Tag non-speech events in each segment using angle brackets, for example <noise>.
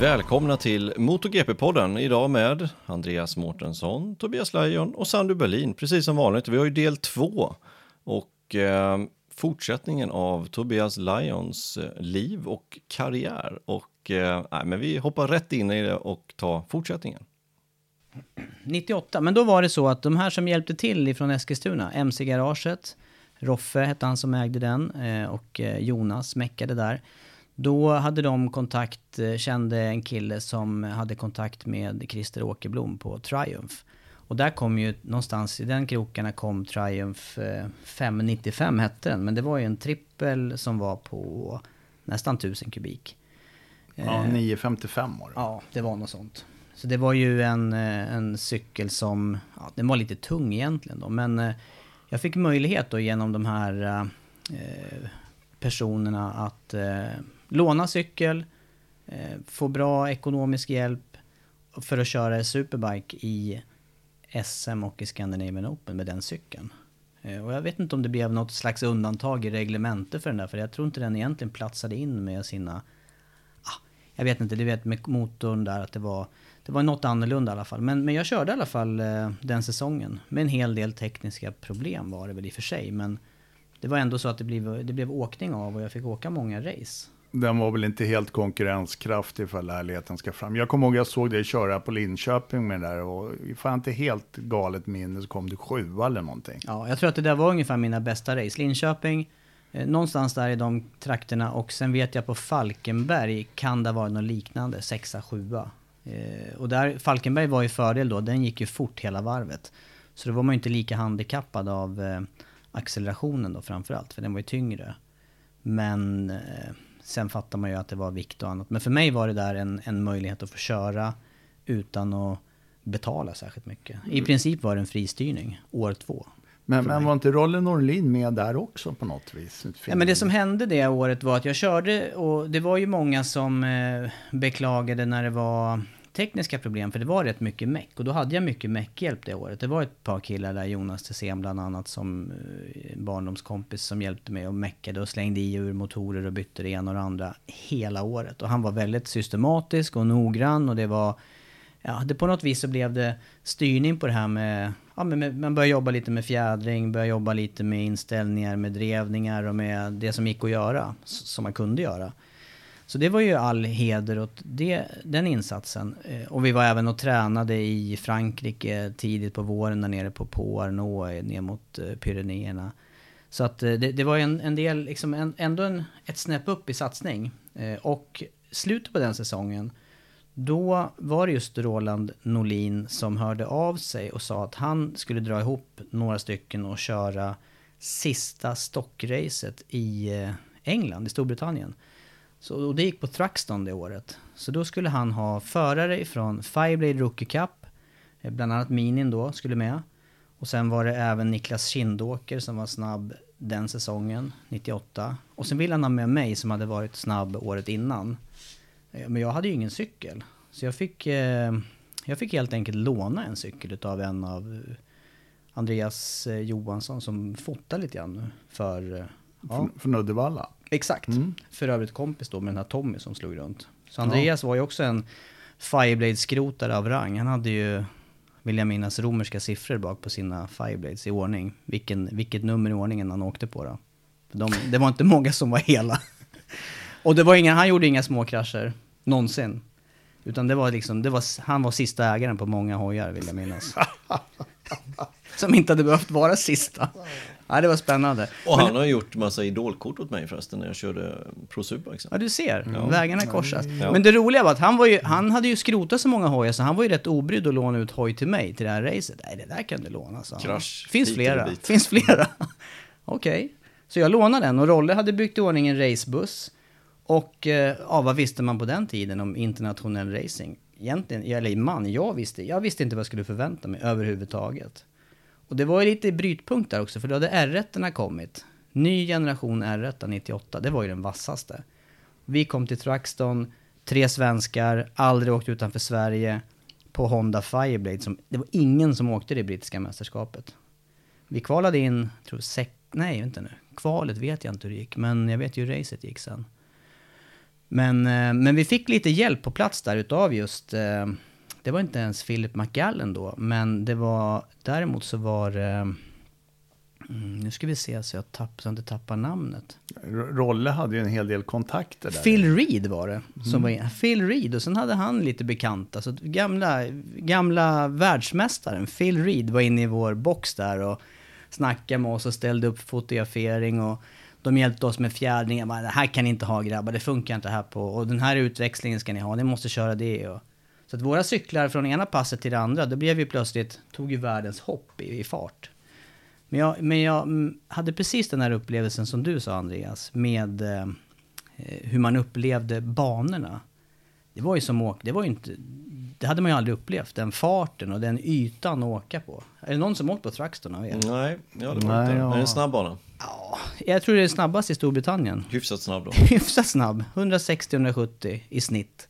Välkomna till MotoGP-podden. Idag med Andreas Mårtensson, Tobias Lajon och Sandu Berlin. Precis som vanligt. Vi har ju del två och eh, fortsättningen av Tobias Lions eh, liv och karriär. Och eh, nej, men vi hoppar rätt in i det och tar fortsättningen. 98, men då var det så att de här som hjälpte till ifrån Eskilstuna, MC-garaget, Roffe hette han som ägde den eh, och eh, Jonas meckade där. Då hade de kontakt, eh, kände en kille som hade kontakt med Christer Åkerblom på Triumph. Och där kom ju, någonstans i den krokarna kom Triumph 595 hette den. Men det var ju en trippel som var på nästan 1000 kubik. Ja, 955 var det. Ja, det var något sånt. Så det var ju en, en cykel som, ja, den var lite tung egentligen då. Men jag fick möjlighet då genom de här eh, personerna att eh, låna cykel, eh, få bra ekonomisk hjälp för att köra Superbike i SM och i Scandinavian Open med den cykeln. Eh, och jag vet inte om det blev något slags undantag i reglementet för den där, för jag tror inte den egentligen platsade in med sina... Ah, jag vet inte, du vet med motorn där att det var... Det var något annorlunda i alla fall. Men, men jag körde i alla fall eh, den säsongen. Med en hel del tekniska problem var det väl i och för sig. Men det var ändå så att det blev, det blev åkning av och jag fick åka många race den var väl inte helt konkurrenskraftig för ärligheten ska fram. Jag kommer ihåg jag såg dig köra på Linköping med det där och ifall jag inte helt galet minne så kom du sjua eller någonting. Ja, jag tror att det där var ungefär mina bästa race. Linköping, eh, någonstans där i de trakterna och sen vet jag på Falkenberg kan det vara något liknande, sexa, sjua. Eh, och där, Falkenberg var ju fördel då, den gick ju fort hela varvet. Så då var man ju inte lika handikappad av eh, accelerationen då framförallt, för den var ju tyngre. Men eh, Sen fattar man ju att det var vikt och annat. Men för mig var det där en, en möjlighet att få köra utan att betala särskilt mycket. I mm. princip var det en fristyrning, år två. Men, men var inte Rolle Norlin med där också på något vis? Ja, men det som hände det året var att jag körde och det var ju många som eh, beklagade när det var tekniska problem, för det var rätt mycket meck. Och då hade jag mycket meckhjälp det året. Det var ett par killar där, Jonas Tessén bland annat, som eh, barndomskompis som hjälpte mig och meckade och slängde i ur motorer och bytte det ena och det andra hela året. Och han var väldigt systematisk och noggrann och det var... Ja, det på något vis så blev det styrning på det här med... Ja, men med, man började jobba lite med fjädring, började jobba lite med inställningar, med drevningar och med det som gick att göra, som man kunde göra. Så det var ju all heder åt det, den insatsen. Eh, och vi var även och tränade i Frankrike tidigt på våren där nere på Pau Arnaud, eh, ner mot eh, Pyrenéerna. Så att det, det var en, en del, liksom en, ändå en, ett snäpp upp i satsning. Och slutet på den säsongen, då var det just Roland Norlin som hörde av sig och sa att han skulle dra ihop några stycken och köra sista stockracet i England, i Storbritannien. Så, och det gick på Thruxton det året. Så då skulle han ha förare ifrån Fireblade Rookie Cup, eh, Bland annat Minin då skulle med. Och sen var det även Niklas Kindåker som var snabb den säsongen, 98. Och sen ville han ha med mig som hade varit snabb året innan. Eh, men jag hade ju ingen cykel. Så jag fick, eh, jag fick helt enkelt låna en cykel utav en av Andreas Johansson som fotar lite grann för... Ja, från Uddevalla exakt. För övrigt kompis då med den här Tommy som slog runt. Så Andreas var ju också en Fireblade-skrotare av rang. Han hade ju, vill jag minnas, romerska siffror bak på sina Fireblades i ordning. Vilken, vilket nummer i ordningen han åkte på då. De, det var inte många som var hela. <laughs> Och det var inga, han gjorde inga små krascher, någonsin. Utan det var liksom, det var, han var sista ägaren på många hojar vill jag minnas. <laughs> Som inte hade behövt vara sista. Ja, det var spännande. Och han har gjort massa idolkort åt mig förresten när jag körde Pro Superbike. Ja, du ser. Vägarna korsas. Ja. Men det roliga var att han, var ju, han hade ju skrotat så många hojar så han var ju rätt obrydd att låna ut hoj till mig till det här racet. Nej, det där kan du låna, sa han. Finns flera. Finns <laughs> flera. Okej. Så jag lånade den och Rolle hade byggt i ordning en racebuss. Och eh, ja, vad visste man på den tiden om internationell racing? Egentligen, eller man, jag visste, jag visste inte vad jag skulle förvänta mig överhuvudtaget. Och det var ju lite brytpunkt där också, för då hade R1 kommit. Ny generation R1 98, det var ju den vassaste. Vi kom till Truxton, tre svenskar, aldrig åkt utanför Sverige, på Honda Fireblade. Som, det var ingen som åkte det brittiska mästerskapet. Vi kvalade in, tror sex, nej inte nu, kvalet vet jag inte hur det gick, men jag vet ju hur racet gick sen. Men, eh, men vi fick lite hjälp på plats där utav just, eh, det var inte ens Philip McGallen då, men det var, däremot så var det, mm, nu ska vi se så jag, tapp, så jag inte tappar namnet. Rolle hade ju en hel del kontakter där. Phil Reed var det. Som var in. Phil Reed och sen hade han lite bekanta. Så gamla, gamla världsmästaren Phil Reed var inne i vår box där och snackade med oss och ställde upp fotografering och de hjälpte oss med fjädring. Jag bara, det här kan ni inte ha grabbar, det funkar inte här på. Och den här utväxlingen ska ni ha, ni måste köra det. Och, så att våra cyklar från ena passet till det andra, då blev vi plötsligt, tog ju världens hopp i, i fart. Men jag, men jag mm, hade precis den här upplevelsen som du sa Andreas, med eh, hur man upplevde banorna. Det var ju som åk, det var ju inte, det hade man ju aldrig upplevt, den farten och den ytan att åka på. Är det någon som åkt på Truxton av er? Nej, ja, det var Nej, inte. ja. Är det en snabb bana? Ja, jag tror det är snabbast i Storbritannien. Hyfsat snabb då. <laughs> Hyfsat snabb, 160-170 i snitt.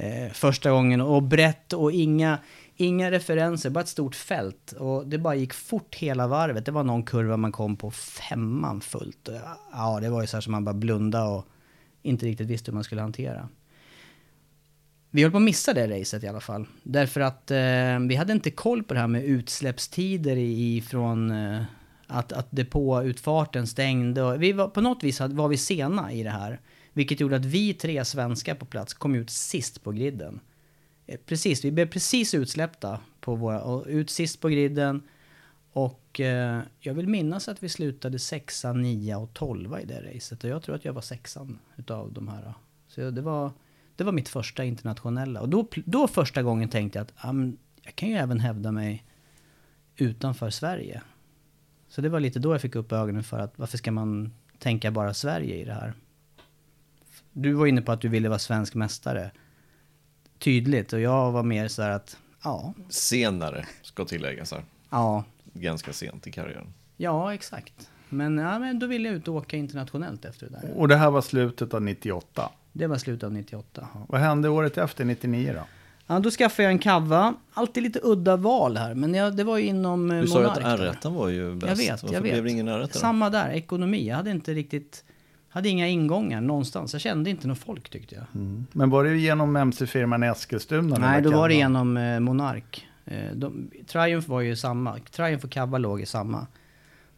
Eh, första gången och brett och inga, inga referenser, bara ett stort fält. Och det bara gick fort hela varvet. Det var någon kurva man kom på femman fullt. Ja, det var ju så här som man bara blundade och inte riktigt visste hur man skulle hantera. Vi höll på att missa det racet i alla fall. Därför att eh, vi hade inte koll på det här med utsläppstider ifrån eh, att, att depåutfarten stängde. Och vi var, på något vis var vi sena i det här. Vilket gjorde att vi tre svenskar på plats kom ut sist på griden. Eh, precis, vi blev precis utsläppta på våra, och ut sist på griden. Och eh, jag vill minnas att vi slutade sexa, nia och tolva i det racet. Och jag tror att jag var sexan utav de här. Så det var, det var mitt första internationella. Och då, då första gången tänkte jag att ah, jag kan ju även hävda mig utanför Sverige. Så det var lite då jag fick upp ögonen för att varför ska man tänka bara Sverige i det här? Du var inne på att du ville vara svensk mästare. Tydligt. Och jag var mer så här att, ja, Senare, ska tilläggas här. ja, Ganska sent i karriären. ja exakt. Men, ja, men då ville jag ut och åka internationellt efter det där. Och det här var slutet av 98. Det var slutet av 98. Vad hände året efter, 99 då? Ja, då skaffade jag en kava. Alltid lite udda val här, men jag, det var ju inom eh, Du sa ju att Monark. R1 var ju bäst. Jag vet, Varför jag vet. blev det ingen R1 då? Samma där, ekonomi. Jag hade inte riktigt, hade inga ingångar någonstans. Jag kände inte något folk tyckte jag. Men var det genom MC-firman i Eskilstuna? Nej, då var det genom eh, Monark. Eh, de, Triumph var ju samma. Triumph och Kava låg i samma.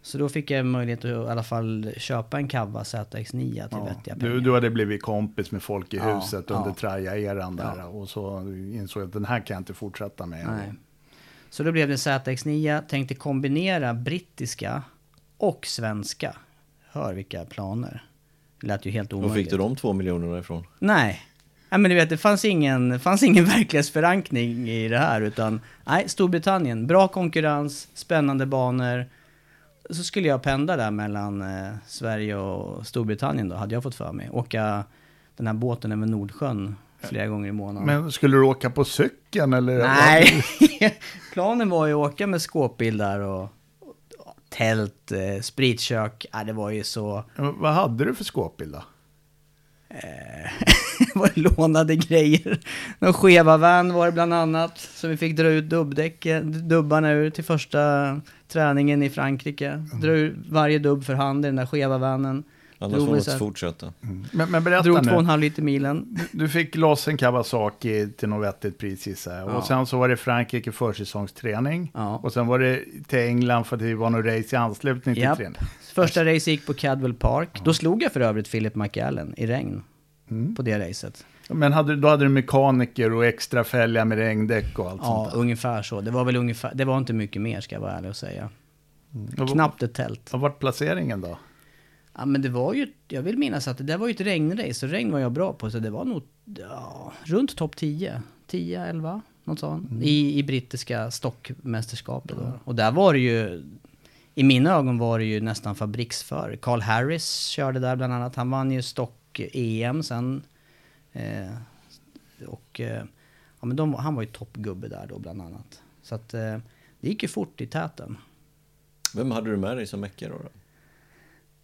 Så då fick jag möjlighet att i alla fall köpa en Kava ZX9 till Ja, vettiga pengar. du, du hade blivit kompis med folk i Ja, huset ja. under Traja-eran där. Ja. Och så insåg jag att den här kan jag inte fortsätta med. Nej. Så då blev det ZX9. Tänkte kombinera brittiska och svenska. Hör vilka planer. Det lät ju helt Var omöjligt. fick du de två miljonerna ifrån? Nej. Nej men du vet, det fanns ingen, <laughs> fanns ingen verklighetsförankring i det här utan nej, Storbritannien, bra konkurrens, spännande banor. Så skulle jag pendla där mellan eh, Sverige och Storbritannien då, hade jag fått för mig. Åka den här båten över Nordsjön flera gånger i månaden. Men skulle du åka på cykeln eller? Nej, <laughs> planen var ju att åka med skåpbil där och tält, eh, spritkök. Ja, det var ju så... Vad hade du för skåpbil då? <laughs> det var lånade grejer. Någon skeva van var det bland annat. Som vi fick dra ut dubbdäcken, dubbarna ur till första träningen i Frankrike. Dra ur varje dubb för hand i den där skeva vanen. Annars får här- fortsätta. Men, men berätta Drog två och en nu. halv liter milen. Du fick loss en Kawasaki till något vettigt pris gissar jag. Ja. Och sen så var det Frankrike försäsongsträning. Ja. Och sen var det till England för att det var något race i anslutning till Japp. träning. Första race gick på Cadwell Park. Då slog jag för övrigt Philip McAllen i regn. Mm. På det racet. Men hade, då hade du mekaniker och extra fälgar med regndäck och allt Ja, sånt där. ungefär så. Det var väl ungefär, det var inte mycket mer ska jag vara ärlig och säga. Och Knappt ett tält. Vad var placeringen då? Ja men det var ju, jag vill minnas att det där var ju ett regnrace och regn var jag bra på så det var nog ja, runt topp 10. 10, 11, något sånt. I, I brittiska stockmästerskapet då. Och där var det ju, i mina ögon var det ju nästan fabriksför. Carl Harris körde där bland annat. Han vann ju stock-EM sen. Eh, och eh, ja, men de, han var ju toppgubbe där då bland annat. Så att eh, det gick ju fort i täten. Vem hade du med dig som meckare då? då?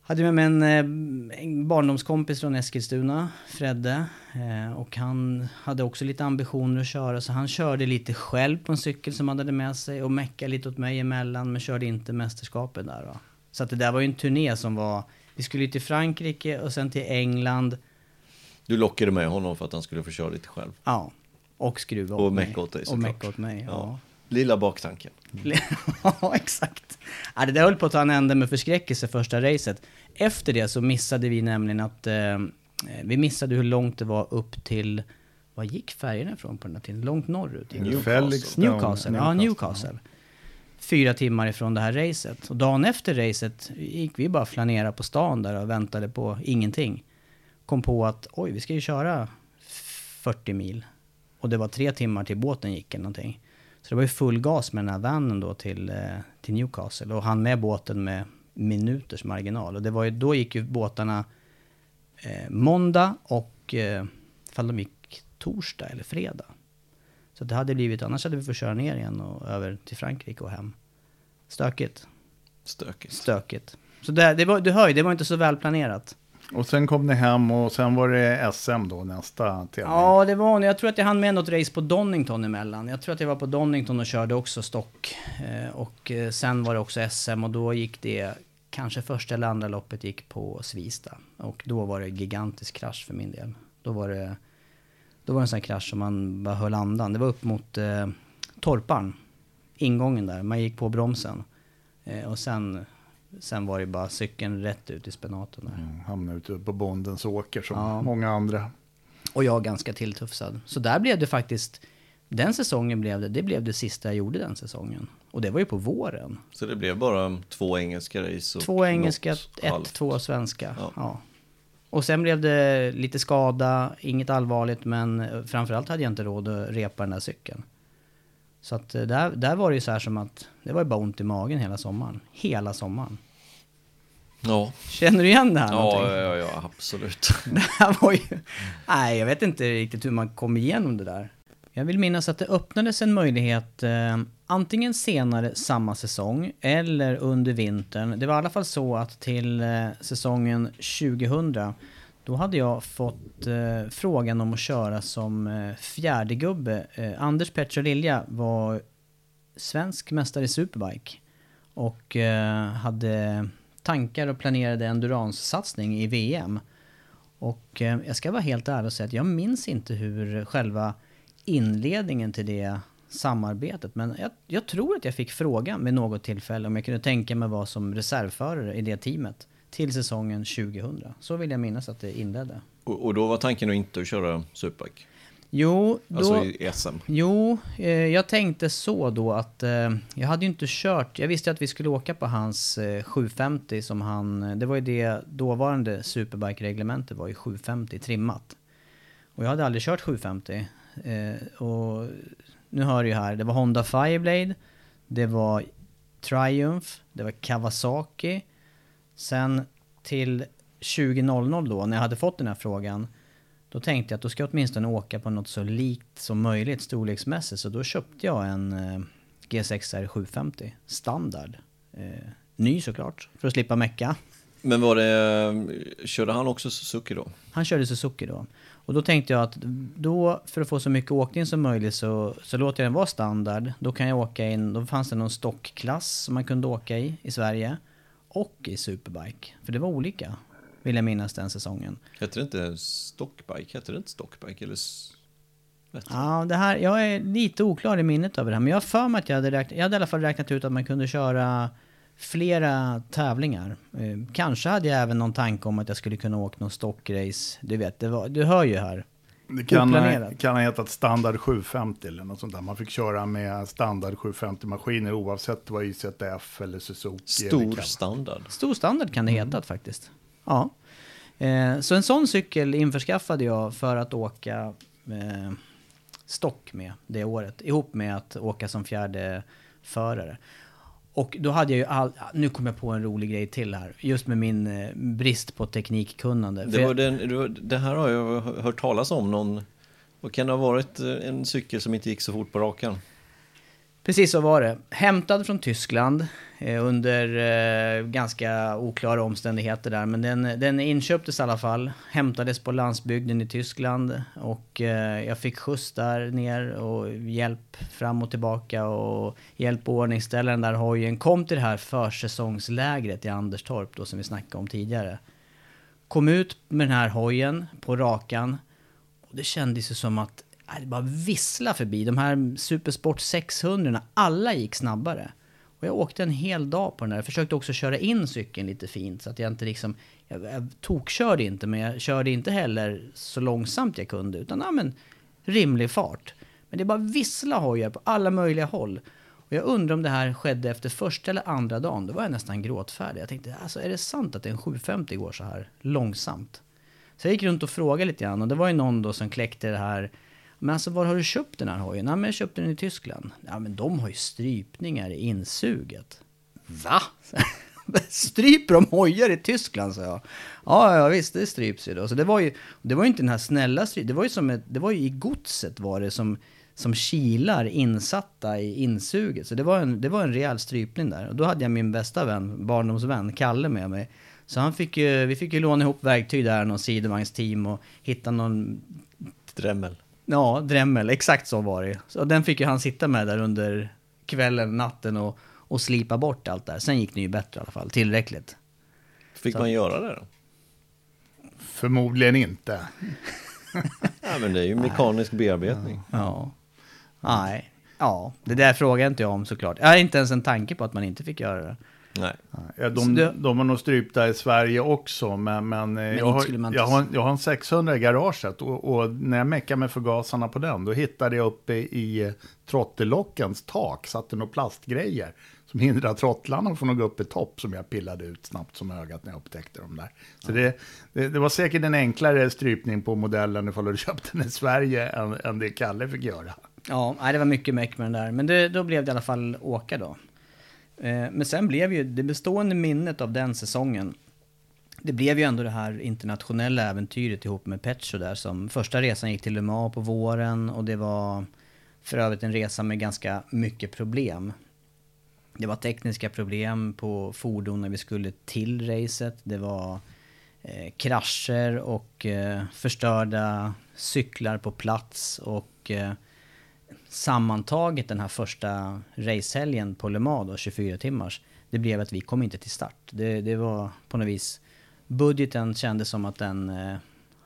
Hade med mig en, eh, en barndomskompis från Eskilstuna, Fredde. Eh, och han hade också lite ambitioner att köra, så han körde lite själv på en cykel som han hade med sig och meckade lite åt mig emellan, men körde inte mästerskapet där. Va? Så att det där var ju en turné som var... Vi skulle till Frankrike och sen till England. Du lockade med honom för att han skulle få köra lite själv. Ja. Och skruva Och åt mig. mecka åt dig Och såklart. mecka åt mig, ja. Ja. Lilla baktanken. <laughs> ja, exakt. Ja, det där höll på att ta en ände med förskräckelse första racet. Efter det så missade vi nämligen att... Eh, vi missade hur långt det var upp till... Var gick färgerna ifrån på den här tiden? Långt norrut? Newcastle. Felixstowe. Newcastle, ja Newcastle. Fyra timmar ifrån det här racet. Och dagen efter racet gick vi bara flanera på stan där och väntade på ingenting. Kom på att oj, vi ska ju köra 40 mil. Och det var tre timmar till båten gick eller någonting. Så det var ju full gas med den här vanen då till, eh, till Newcastle. Och han med båten med minuters marginal. Och det var ju, då gick ju båtarna eh, måndag och eh, ifall de gick torsdag eller fredag. Så det hade blivit, annars hade vi fått köra ner igen och över till Frankrike och hem. Stökigt. Stökigt. Stökigt. Så det, det var, du hör ju, det var inte så välplanerat. Och sen kom ni hem och sen var det SM då nästa tävling. Ja, det var Jag tror att jag hann med något race på Donington emellan. Jag tror att jag var på Donington och körde också stock. Eh, och eh, sen var det också SM och då gick det, kanske första eller andra loppet gick på Svista. Och då var det gigantisk krasch för min del. Då var det, då var det en sån här krasch som man bara höll andan. Det var upp mot eh, Torpan, ingången där. Man gick på bromsen. Eh, och sen, sen var det bara cykeln rätt ut i spenaten där. Mm, Hamnade ute på bondens åker som Ja. många andra. Och jag ganska tilltufsad. Så där blev det faktiskt, den säsongen blev det, det blev det sista jag gjorde den säsongen. Och det var ju på våren. Så det blev bara två engelska race och Två engelska, ett, halvt. två svenska. Ja. Ja. Och sen blev det lite skada, inget allvarligt, men eh, framförallt hade jag inte råd att repa den där cykeln. Så att eh, där, där var det ju så här som att, det var ju bara ont i magen hela sommaren. Hela sommaren. Ja, Känner du igen det här ja, någonting? ja, ja, absolut. <laughs> Det här var ju... Nej, jag vet inte riktigt hur man kom igenom det där. Jag vill minnas att det öppnades en möjlighet eh, antingen senare samma säsong eller under vintern. Det var i alla fall så att till eh, säsongen 2000 då hade jag fått eh, frågan om att köra som eh, fjärde gubbe. Eh, Anders Petrolilja var svensk mästare i superbike och eh, hade tankar och planerade endurance-satsning i VM. Och eh, jag ska vara helt ärlig och säga att jag minns inte hur själva inledningen till det samarbetet. Men jag, jag tror att jag fick frågan vid något tillfälle om jag kunde tänka mig vara som reservförare i det teamet till säsongen 2000. Så vill jag minnas att det inledde. Och, och då var tanken att inte att köra superbike? Jo, då... Alltså i SM? Jo, eh, jag tänkte så då att eh, jag hade ju inte kört. Jag visste att vi skulle åka på hans eh, 750 som han... eh, Det var ju det dåvarande Superbike-reglementet var ju 750 trimmat. Och jag hade aldrig kört 750. Eh, och nu hör du ju här, det var Honda Fireblade, det var Triumph, det var Kawasaki. Sen till 2000 då, när jag hade fått den här frågan, då tänkte jag att då ska jag åtminstone åka på något så likt som möjligt storleksmässigt. Så då köpte jag en eh, G6R 750 standard. Eh, ny såklart, för att slippa mecka. Men var det, körde han också Suzuki då? Han körde Suzuki då. Och då tänkte jag att då, för att få så mycket åkning som möjligt så, så låter jag den vara standard. Då kan jag åka in, då fanns det någon stockklass som man kunde åka i, i Sverige. Och i Superbike. För det var olika, vill jag minnas den säsongen. Hette det inte Stockbike? Hette det inte Stockbike? Eller... Ja, det här, jag är lite oklar i minnet över det här. Men jag har för mig att jag hade, räknat, jag hade i alla fall räknat ut att man kunde köra flera tävlingar. Eh, kanske hade jag även någon tanke om att jag skulle kunna åka någon stockrace. Du vet, det var, du hör ju här. Det kan, Oplanerat. kan ha hetat standard 750 eller något sånt där. Man fick köra med standard 750-maskiner oavsett var IZF eller Suzuki. eller Stor Kawasaki. standard. Stor standard kan det heta faktiskt. Ja. Eh, så en sån cykel införskaffade jag för att åka eh, stock med det året. Ihop med att åka som fjärde förare. Och då hade jag ju all, nu kom jag på en rolig grej till här. Just med min eh, brist på teknikkunnande. Det, jag- den, det, här har jag hört talas om någon... Vad kan det ha varit? En cykel som inte gick så fort på rakan? Precis så var det. Hämtad från Tyskland eh, under eh, ganska oklara omständigheter där. Men den, den inköptes i alla fall. Hämtades på landsbygden i Tyskland. Och eh, jag fick skjuts där ner och hjälp fram och tillbaka. Och hjälp att ordningställa den där hojen. Kom till det här försäsongslägret i Anderstorp då som vi snackade om tidigare. Kom ut med den här hojen på rakan. Och det kändes ju som att Äh, det bara vissla förbi. De här Supersport 600, alla gick snabbare. Och jag åkte en hel dag på den där. Jag försökte också köra in cykeln lite fint så att jag inte liksom... Jag, jag tokkörde inte, men jag körde inte heller så långsamt jag kunde. Utan ja, men, rimlig fart. Men det bara vissla hojar på alla möjliga håll. Och jag undrar om det här skedde efter första eller andra dagen. Då var jag nästan gråtfärdig. Jag tänkte, alltså är det sant att en 750 går så här långsamt? Så jag gick runt och frågade lite grann och det var ju någon då som kläckte det här. Men alltså var har du köpt den här hojen? Ja men jag köpte den i Tyskland. Ja men de har ju strypningar i insuget. Va? <laughs> Stryper de hojar i Tyskland sa jag. Ja, ja visst det stryps ju då. Så det var ju, det var ju inte den här snälla stryp, det var ju som ett, det var ju i godset var det som, som kilar insatta i insuget. Så det var en, det var en rejäl strypning där. Och då hade jag min bästa vän, barndomsvän, Kalle med mig. Så han fick ju, vi fick ju låna ihop verktyg där, någon sidovagnsteam och hitta någon Dremel. Ja, Dremel, exakt så var det. Så den fick ju han sitta med där under kvällen, natten och, och slipa bort allt där. Sen gick det ju bättre i alla fall, tillräckligt. Fick man göra det då? Förmodligen inte. <laughs> Ja, men det är ju mekanisk bearbetning. Ja. Nej. Ja, det där frågar inte jag om såklart. Jag har inte ens en tanke på att man inte fick göra det. Nej. Ja, de, det- de var nog strypta i Sverige också, men, men, eh, jag, har, inte- jag, har, jag har en 600 i garaget och, och när jag meckade med förgasarna på den, då hittade jag uppe i eh, trottellockens tak, satt det några plastgrejer som hindrar trottlarna från att gå upp i topp som jag pillade ut snabbt som ögat när jag upptäckte dem där. Så det, det, det var säkert en enklare strypning på modellen ifall du köpte den i Sverige än, än det Kalle fick göra. Ja, nej, det var mycket meck med den där. Men det, då blev det i alla fall åka då. Eh, men sen blev ju det bestående minnet av den säsongen. Det blev ju ändå det här internationella äventyret ihop med Petcho där som första resan gick till Le Mans på våren och det var för övrigt en resa med ganska mycket problem. Det var tekniska problem på fordon när vi skulle till racet. Det var eh, krascher och eh, förstörda cyklar på plats och eh, sammantaget den här första racehelgen på Le Mans då, 24 timmars, det blev att vi kom inte till start. Det, det var på något vis, budgeten kändes som att den eh,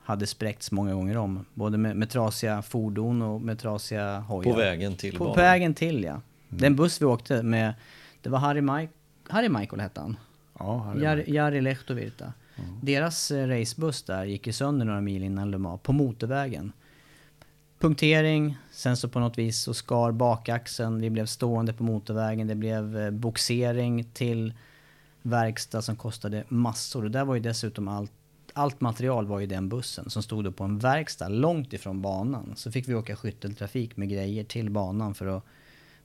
hade spräckts många gånger om. Både med, med trasiga fordon och med trasiga hojar. På vägen till På banan. vägen till ja. Den buss vi åkte med, det var Harry, Mike, Harry Michael hette han. Ja, är Jari, Jari Lehtovirta. Deras eh, racebuss där gick ju sönder några mil innan Le Mans på motorvägen. Punktering, sen så på något vis så skar bakaxeln, vi blev stående på motorvägen, det blev eh, boxering till verkstad som kostade massor. Och där var ju dessutom allt, allt material var i den bussen som stod då på en verkstad långt ifrån banan. Så fick vi åka skytteltrafik med grejer till banan för att,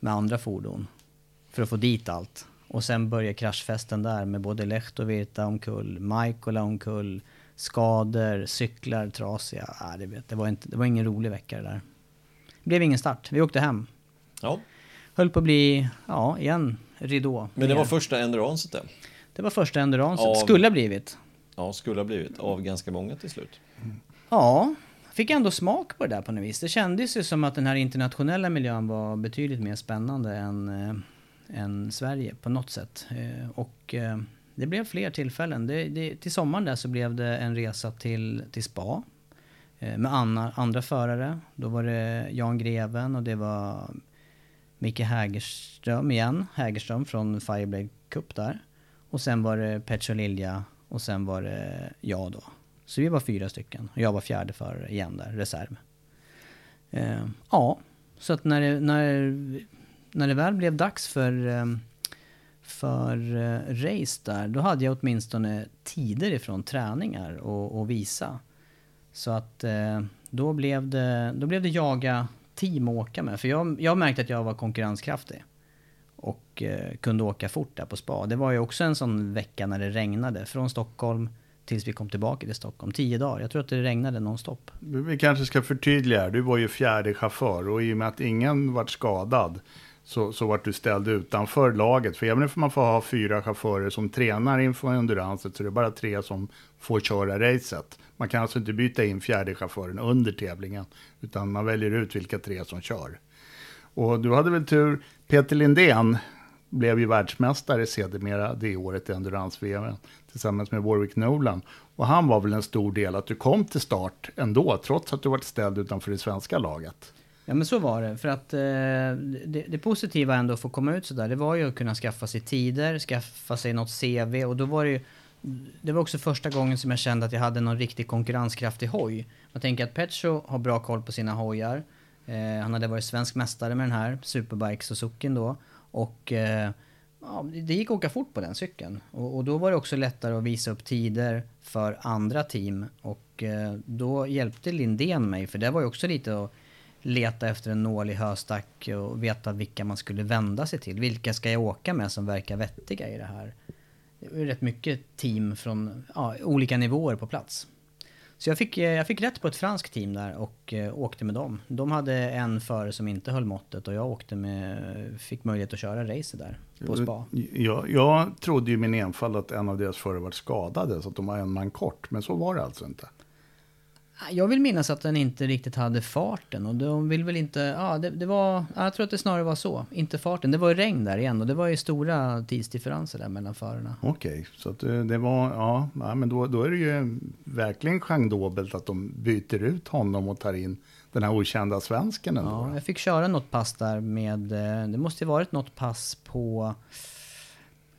med andra fordon. För att få dit allt. Och sen började kraschfesten där med både Lehtovirta omkull, Maikola omkull, skador, cyklar trasiga. Ah, det, vet, det, var inte, det var ingen rolig vecka det där. Det blev ingen start. Vi åkte hem. Ja, Höll på att bli, ja, igen, ridå. men det var första enduranset det. det var första enduransen. Av- Skulle ha blivit. Ja, skulle ha blivit av ganska många till slut. Ja, fick ändå smak på det där på något vis. Det kändes ju som att den här internationella miljön var betydligt mer spännande än, eh, än Sverige på något sätt. Eh, och eh, det blev fler tillfällen. Det, det, till sommaren där så blev det en resa till, till spa eh, med Anna, andra förare. Då var det Jan Greven och det var Micke Hägerström igen. Hägerström från Fireblade Cup där. Och sen var det Petro Lilja och sen var det jag då. Så vi var fyra stycken. Och jag var fjärde förare igen där, reserv. Eh, ja, så att när det, när, när det väl blev dags för, eh, för eh, race där, då hade jag åtminstone tider ifrån träningar och, och visa. Så att eh, då, blev det, då blev det jaga team att åka med. För jag, jag märkte att jag var konkurrenskraftig. Och eh, kunde åka fort där på spa. Det var ju också en sån vecka när det regnade. Från Stockholm tills vi kom tillbaka till Stockholm. Tio dagar. Jag tror att det regnade nonstop. Vi kanske ska förtydliga. Du var ju fjärde chaufför och i och med att ingen vart skadad så, så vart du ställd utanför laget. För även om man får ha fyra chaufförer som tränar inför enduranset så är det bara tre som får köra racet. Man kan alltså inte byta in fjärde chauffören under tävlingen utan man väljer ut vilka tre som kör. Och du hade väl tur. Peter Lindén blev ju världsmästare sedermera det året i endurance-VM tillsammans med Warwick Nolan. Och han var väl en stor del att du kom till start ändå, trots att du varit ställd utanför det svenska laget. Ja men så var det. För att eh, det, det positiva ändå att få komma ut sådär, det var ju att kunna skaffa sig tider, skaffa sig något CV och då var det ju det var också första gången som jag kände att jag hade någon riktigt konkurrenskraftig hoj. Man tänker att Petro har bra koll på sina hojar. Eh, han hade varit svensk mästare med den här Superbike Suzuki då. Och eh, ja, det gick att åka fort på den cykeln. Och, och då var det också lättare att visa upp tider för andra team. Och eh, då hjälpte Lindén mig, för det var ju också lite att leta efter en nål i höstack och veta vilka man skulle vända sig till. Vilka ska jag åka med som verkar vettiga i det här? Det är rätt mycket team från ja, olika nivåer på plats. Så jag fick, eh, jag fick rätt på ett franskt team där och eh, åkte med dem. De hade en förare som inte höll måttet och jag åkte med, fick möjlighet att köra race där på spa. Jag, jag trodde ju i min enfald att en av deras förare var skadade, så att de var en man kort. Men så var det alltså inte. Jag vill minnas att den inte riktigt hade farten och de vill väl inte, ja det, det var, ja, jag tror att det snarare var så, inte farten. Det var ju regn där igen och det var ju stora tidsdifferenser där mellan förarna. Okej, så att eh, det var, ja, ja men då, då är det ju verkligen genredobelt att de byter ut honom och tar in den här okända svensken ändå. Ja, jag fick köra något pass där med, eh, det måste ju varit något pass på,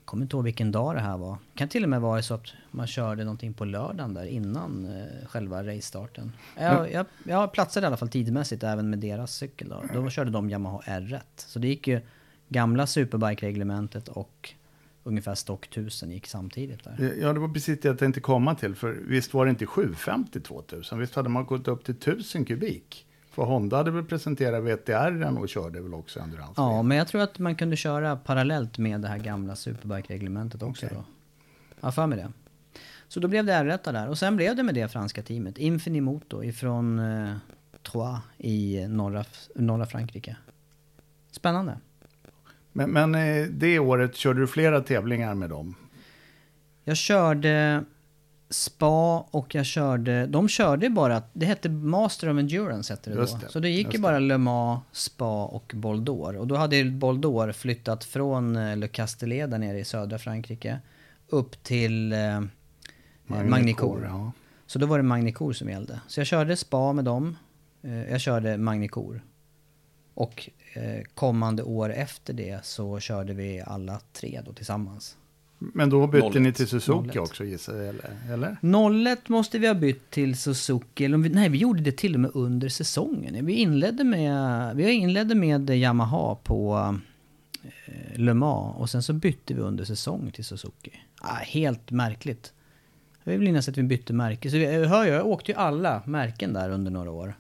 kommer inte ihåg vilken dag det här var. Det kan till och med vara så att man körde någonting på lördagen där innan eh, själva racestarten. Jag, jag, jag platsade i alla fall tidmässigt även med deras cykel då. Då körde de Yamaha R1. Så det gick ju gamla Superbike-reglementet och ungefär stock 1000 gick samtidigt där. Ja, det var precis det jag tänkte komma till. För visst var det inte 750 2000? Visst hade man gått upp till 1000 kubik? För Honda hade väl presenterat VTR och körde väl också endurance Ja, men jag tror att man kunde köra parallellt med det här gamla Superbike-reglementet också Okej. då. Ja, för mig det. Så då blev det R1 där. Och sen blev det med det franska teamet. Infinimoto ifrån eh, Troyes i norra, norra Frankrike. Spännande. Men, men eh, det året körde du flera tävlingar med dem. Jag körde Spa och jag körde, de körde bara, det hette Master of Endurance hette det då. det, Så det gick ju det. bara Le Mans, Spa och Boldor. Och då hade Boldor flyttat från eh, Le Castellet där nere i södra Frankrike upp till eh, Magnicourt. Ja. Så då var det Magnicourt som gällde. Så jag körde Spa med dem. Eh, jag körde Magnicourt. Och eh, kommande år efter det så körde vi alla tre då tillsammans. Men då bytte 01. ni till Suzuki 01. också gissar jag, eller? eller? 01 måste vi ha bytt till Suzuki. Eller nej, vi gjorde det till och med under säsongen. Vi inledde med, vi inledde med Yamaha på eh, Le Mans och sen så bytte vi under säsong till Suzuki. Ah, helt märkligt. Jag vill minnas att vi bytte märke. Så vi, jag hör ju, jag åkte ju alla märken där under några år.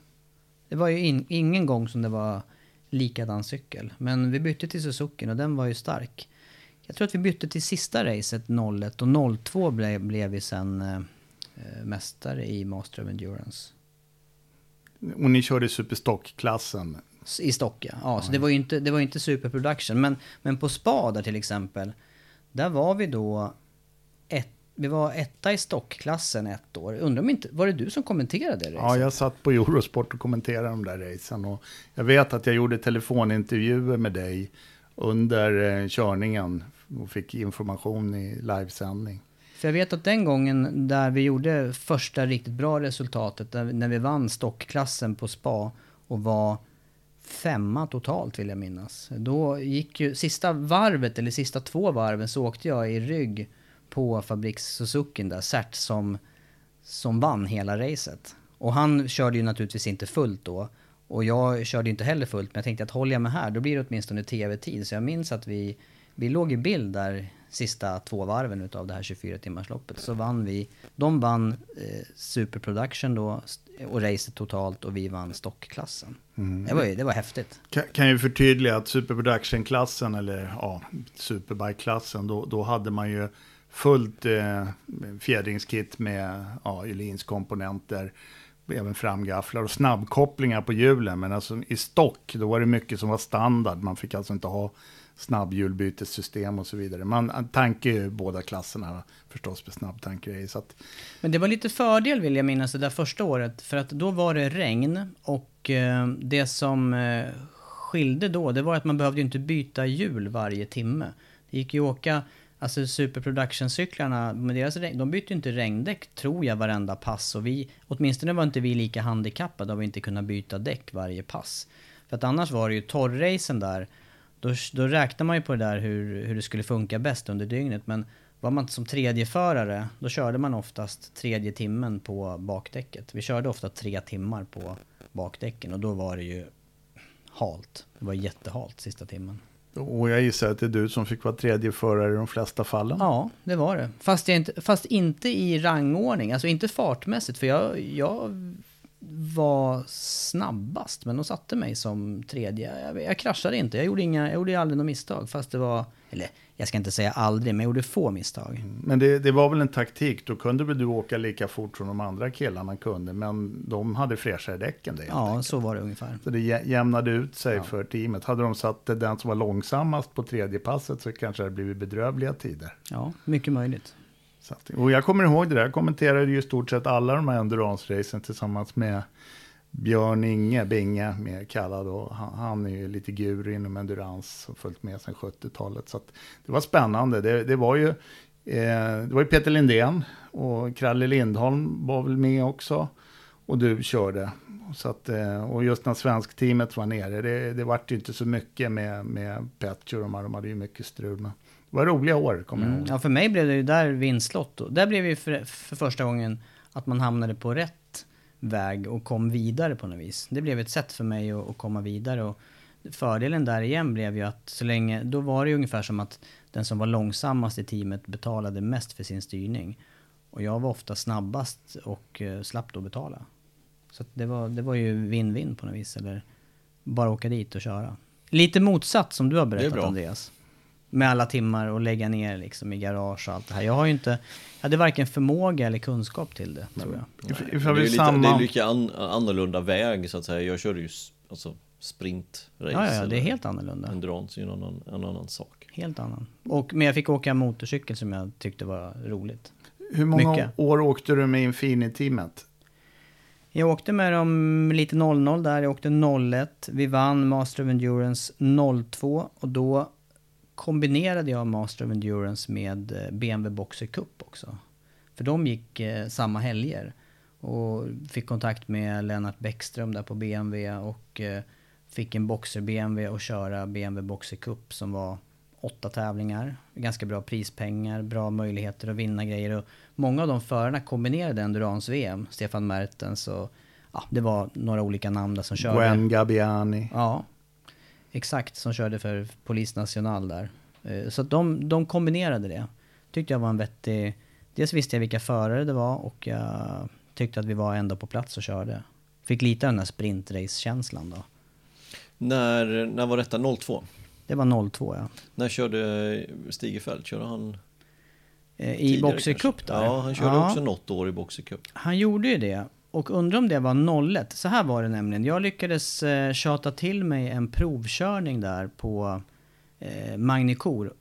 Det var ju in, ingen gång som det var likadan cykel. Men vi bytte till Suzuki och den var ju stark. Jag tror att vi bytte till sista racet 01 och 02 blev, blev vi sen eh, eh, mästare i Master of Endurance. Och ni körde Superstock-klassen. I stock ja. ja så det var ju inte, det var inte superproduction. Men, men på spa där till exempel, där var vi då ett, vi var etta i stockklassen ett år. Undrar om inte, var det du som kommenterade det Ja, jag satt på Eurosport och kommenterade de där racen. Och jag vet att jag gjorde telefonintervjuer med dig under eh, körningen och fick information i livesändning. För jag vet att den gången där vi gjorde första riktigt bra resultatet, där, när vi vann stockklassen på spa och var femma totalt vill jag minnas. Då gick ju sista varvet, eller sista två varven, så åkte jag i rygg på fabriks Suzukin där, Cert som, som vann hela racet. Och han körde ju naturligtvis inte fullt då. Och jag körde ju inte heller fullt, men jag tänkte att håller jag mig här, då blir det åtminstone tv-tid. Så jag minns att vi, vi låg i bild där sista två varven utav det här 24-timmarsloppet. Så vann vi, de vann eh, Superproduction då, st- och racet totalt, och vi vann stockklassen. Det, var, ju- det var häftigt. Kan, kan ju förtydliga att Super Production-klassen, eller ja, Superbike-klassen, då, då hade man ju fullt eh, fjädringskit med ja, Ylins komponenter, även framgafflar och snabbkopplingar på hjulen. Men alltså i stock, då var det mycket som var standard. Man fick alltså inte ha snabbhjulbytessystem och så vidare. Man tankar ju båda klasserna förstås med snabbtankgrejer. Så att, Men det var lite fördel vill jag minnas det där första året. För att då var det regn och eh, det som eh, skilde då, det var att man behövde ju inte byta hjul varje timme. Det gick ju att åka, alltså Super Production-cyklarna, med deras regn, de bytte ju inte regndäck tror jag varenda pass. Och vi, åtminstone var inte vi lika handikappade av att inte kunna byta däck varje pass. För att annars var det ju torrracen där, då, då räknar man ju på det där hur, hur det skulle funka bäst under dygnet. Men var man som tredje förare, då körde man oftast tredje timmen på bakdäcket. Vi körde ofta tre timmar på bakdäcken och då var det ju halt. Det var jättehalt sista timmen. och jag gissar att det är du som fick vara tredje förare i de flesta fallen. Ja, det var det. Fast, inte, fast inte i rangordning, alltså inte fartmässigt. För jag, jag var snabbast, men de satte mig som tredje. Jag, jag kraschade inte, jag gjorde, inga, jag gjorde aldrig något misstag. Fast det var, eller jag ska inte säga aldrig, men jag gjorde få misstag. Men det, det var väl en taktik, då kunde väl du åka lika fort som de andra killarna kunde, men de hade fräschare däck än dig. Ja, enkelt. så var det ungefär. Så det jä- jämnade ut sig för teamet. Hade de satt den som var långsammast på tredje passet så kanske det hade blivit bedrövliga tider. Ja, mycket möjligt. Så att, och jag kommer ihåg det där, jag kommenterade ju i stort sett alla de här endurance-racen tillsammans med Björn Inge, Binge, mer kallad. Och han, han är ju lite guru inom endurance och följt med sedan 70-talet. Så att det var spännande. Det, det, var ju, eh, det var ju Peter Lindén och Kralle Lindholm var väl med också. Och du körde. Så att, eh, och just när svenskteamet var nere, det, det vart ju inte så mycket med, med Petjo. De, här, de hade ju mycket strul. Men det var roliga år, kommer jag Mm. ihåg. Ja, för mig blev det ju där vinstlotto. Där blev det ju för, för första gången att man hamnade på rätt väg och kom vidare på något vis. Det blev ett sätt för mig att, att komma vidare. Och fördelen där igen blev ju att så länge, då var det ju ungefär som att den som var långsammast i teamet betalade mest för sin styrning. Och jag var ofta snabbast och eh, slapp då betala. Så att det, var, det var ju win-win på något vis. Eller bara åka dit och köra. Lite motsatt som du har berättat bra. Andreas. Med alla timmar och lägga ner liksom i garage och allt det här. Jag har ju inte, jag hade varken förmåga eller kunskap till det, tror jag. If- Nej, if det, är lite, sum det är lite an, annorlunda väg så att säga. Jag körde ju alltså, sprintrace. Ja, ja, ja, det är helt annorlunda. Endurance är ju en annan, en annan sak. Helt annan. Och, men jag fick åka motorcykel som jag tyckte var roligt. Hur många Mycket. år åkte du med Infinity-teamet? Jag åkte med dem lite 00 där, jag åkte 01. Vi vann Master of Endurance 02 och då kombinerade jag Master of Endurance med eh, BMW Boxer Cup också. För de gick eh, samma helger. Och fick kontakt med Lennart Bäckström där på BMW och eh, fick en Boxer BMW och köra BMW Boxer Cup som var åtta tävlingar. Ganska bra prispengar, bra möjligheter att vinna grejer. Och många av de förarna kombinerade Endurance-VM. Stefan Mertens och ja, det var några olika namn där som körde. Gwen Gabbiani. Ja, exakt. Som körde för Polis National där. Eh, Så de, de kombinerade det. Tyckte jag var en vettig... Dels visste jag vilka förare det var och jag tyckte att vi var ändå på plats och körde. Fick lite av den här sprintrace-känslan då. När, när var detta? 02? Det var 02 ja. När körde Stigefeld? Körde han? Eh, I Boxer. Cup där. Ja, han körde Ja. också något år i Boxer Cup. Han gjorde ju det. Och undrar om det var 01. Så här var det nämligen. Jag lyckades eh, tjata till mig en provkörning där på eh, Magnicor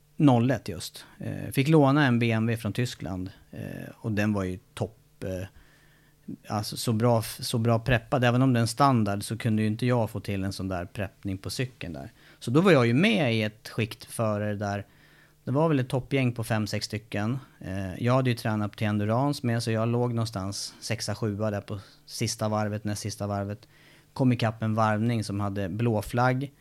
01 just. Eh, fick låna en BMW från Tyskland. Eh, och den var ju topp. Eh, alltså så bra, så bra preppad. Även om den är standard så kunde ju inte jag få till en sån där preppning på cykeln där. Så då var jag ju med i ett skikt före där det var väl ett toppgäng på 5-6 stycken. Eh, jag hade ju tränat till endurance med så jag låg någonstans 6-7 där på sista varvet, näst sista varvet. Kom ikapp en varvning som hade blåflagg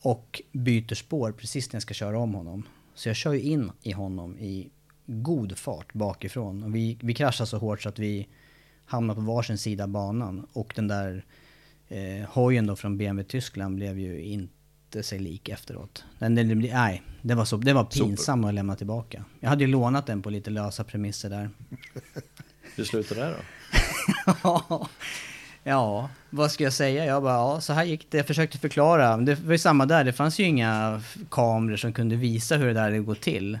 och byter spår precis när jag ska köra om honom. Så jag kör ju in i honom i god fart bakifrån. Och vi, vi kraschar så hårt så att vi hamnar på varsin sida av banan. Och den där eh, hojen då från BMW Tyskland blev ju inte sig lik efteråt. Den, den, nej, det var, så, det var pinsamt att lämna tillbaka. Jag hade ju lånat den på lite lösa premisser där. Hur <laughs> slutade det då? <laughs> ja, vad ska jag säga? Jag bara, ja, så här gick det. Jag försökte förklara. Det var ju samma där, det fanns ju inga kameror som kunde visa hur det där hade gått till.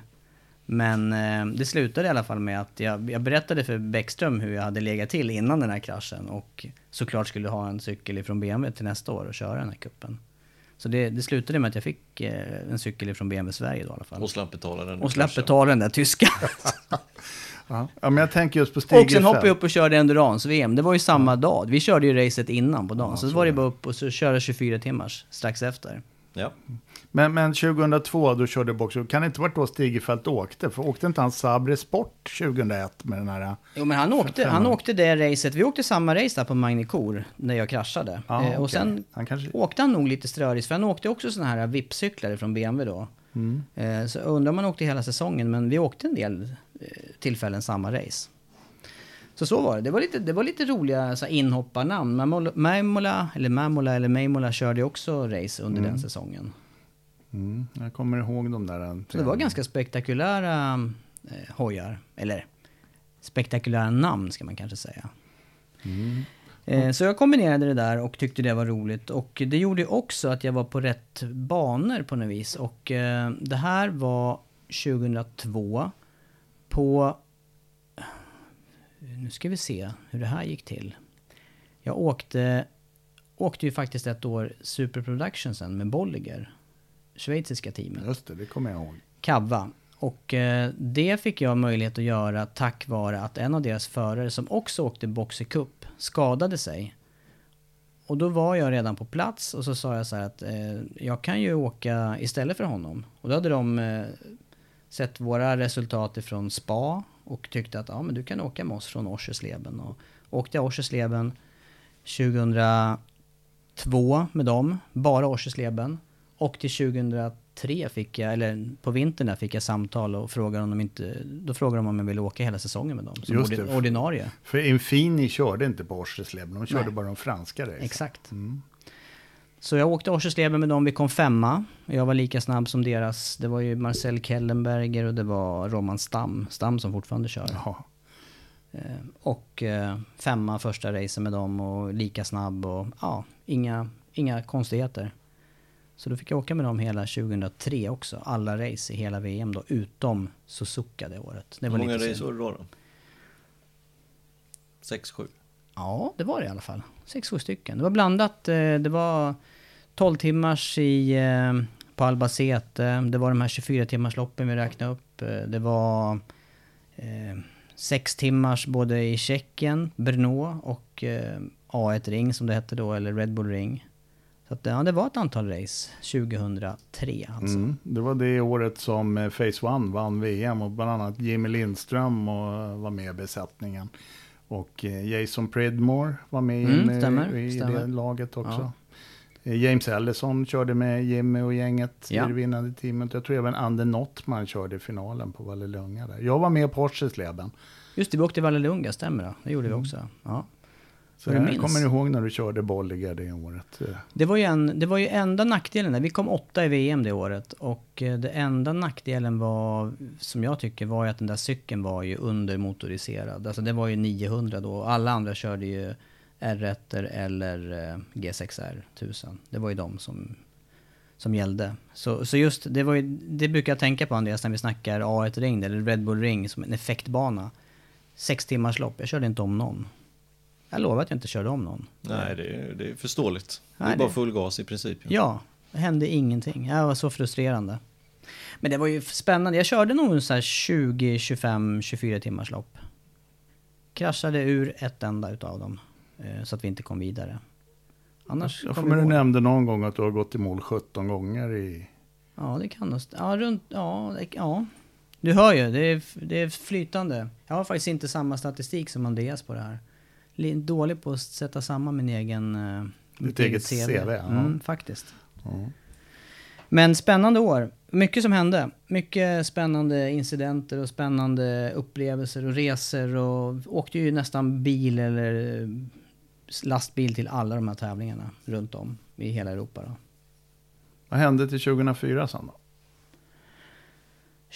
Men eh, det slutade i alla fall med att jag, jag berättade för Bäckström hur jag hade legat till innan den här kraschen och såklart skulle ha en cykel ifrån BMW till nästa år och köra den här kuppen. Så det, det slutade med att jag fick eh, en cykel ifrån BMW Sverige då i alla fall. Och slapp betala den. Och slapp betala den där tyska. <laughs> Ja. ja, men jag tänker just på Och sen hoppade jag upp och körde endurance-VM. Det var ju samma dag. Vi körde ju racet innan på dagen. så, var det bara upp och så köra 24 timmars strax efter. Ja. Men, men 2002, då körde Boxer. Kan det inte varit då Stigefelt åkte? För åkte inte han Sabre Sport 2001 med den här... Jo men han åkte, han åkte det racet. Vi åkte samma race där på Magnicor när jag kraschade. Ja, eh, och sen Han kanske- åkte han nog lite strörigt. För han åkte också såna här VIP-cyklar från BMW då. Mm. Eh, så undrar om han åkte hela säsongen. Men vi åkte en del eh, tillfällen samma race. Så så var det. Det var lite, det var lite roliga så inhopparnamn. Mamola- eller Mamola eller Maimola körde också race under den säsongen. Mm, jag kommer ihåg de där. Så det var ganska spektakulära eh, hojar. Eller spektakulära namn ska man kanske säga. Eh, så jag kombinerade det där och tyckte det var roligt. Och det gjorde också att jag var på rätt banor på något vis. Och eh, det här var 2002 på... Nu ska vi se hur det här gick till. Jag åkte, åkte ju faktiskt ett år Super Production sen med Bolliger. Schweiziska teamet. Just det, det kommer jag ihåg. Kavva. Och eh, det fick jag möjlighet att göra tack vare att en av deras förare som också åkte Boxer Cup skadade sig. Och då var jag redan på plats och så sa jag så här att eh, jag kan ju åka istället för honom. Och då hade de eh, sett våra resultat ifrån spa och tyckte att ja, men du kan åka med oss från Orsesleben. Och åkte Orsesleben 2002 med dem, bara Orsesleben. Och till 2003 fick jag, eller på vintern där fick jag samtal och frågade om de inte, då frågade de om jag ville åka hela säsongen med dem. Som Just det. ordinarie. För Infini körde inte på Orsesleben, de körde Nej. bara de franska race. Exakt. Så jag åkte Orsesleben med dem, vi kom femma. Jag var lika snabb som deras. Det var ju Marcel Kellenberger och det var Roman Stam. Stam som fortfarande kör. Jaha. Eh, Och eh, femma första racen med dem och lika snabb och ja, inga, inga konstigheter. Så då fick jag åka med dem hela 2003 också. Alla race i hela VM då, utom Suzuka det året. Det Hur var många lite race var det då? då? Sex, sju? Ja, det var det i alla fall. Sex, sju stycken. Det var blandat. eh, Det var 12 timmars i, eh, på Albacete. Det var de här 24 timmars loppen vi räknade upp. Eh, Det var eh, sex timmars både i Tjeckien, Brno och eh, A1 Ring som det hette då, eller Red Bull Ring. Så att, ja, det var ett antal race 2003 alltså. Mm. Det var det året som eh, Phase One vann VM och bland annat Jimmy Lindström och var med i besättningen. Och eh, Jason Pridmore var med Mm, in, stämmer, i, i stämmer. det laget också. Eh, James Ellison körde med Jimmy och gänget Ja. i det vinnande teamet. Jag tror även Ander Nottman körde i finalen på Vallelunga. Där. Jag var med på Orsesleben. Just det, vi åkte Vallelunga, stämmer det? Det gjorde vi också. Ja. Så jag minns. kommer ihåg när du körde Bolliger det året. Eh, Det var, ju en, det var ju enda nackdelen där. Vi kom åtta i VM det året. Och eh, det enda nackdelen var, som jag tycker, var ju att den där cykeln var ju undermotoriserad. Alltså det var ju 900 då. Alla andra körde ju R1 eller eh, G6R 1000. Det var ju de som, som gällde. Så, så just det, var ju, det brukar jag tänka på Andreas när vi snackar A1 Ring eller Red Bull Ring som en effektbana. Sex timmars lopp, jag körde inte om någon. Jag lovar att jag inte körde om någon. Nej, det är, det är förståeligt. Nej, det är bara full gas i princip. Ja, det hände ingenting. Det var så frustrerande. Men det var ju spännande. Jag körde nog en så här 20, 25, 24 timmars lopp. Kraschade ur ett enda utav dem. eh, Så att vi inte kom vidare. Annars Jag kom får med vi du nämnde någon gång att du har gått i mål 17 gånger i... Ja, det kan nog... Ja, runt... Ja, det, ja. Du hör ju, det är, det är flytande. Jag har faktiskt inte samma statistik som Andreas på det här. Li- Dålig på att sätta samman min egen... eh, mitt eget CV, ja. Mm, faktiskt. Ja. Men spännande år. Mycket som hände. Mycket spännande incidenter och spännande upplevelser och resor. Och åkte ju nästan bil eller eh, lastbil till alla de här tävlingarna runt om i hela Europa. Då. Vad hände till 2004 sen då?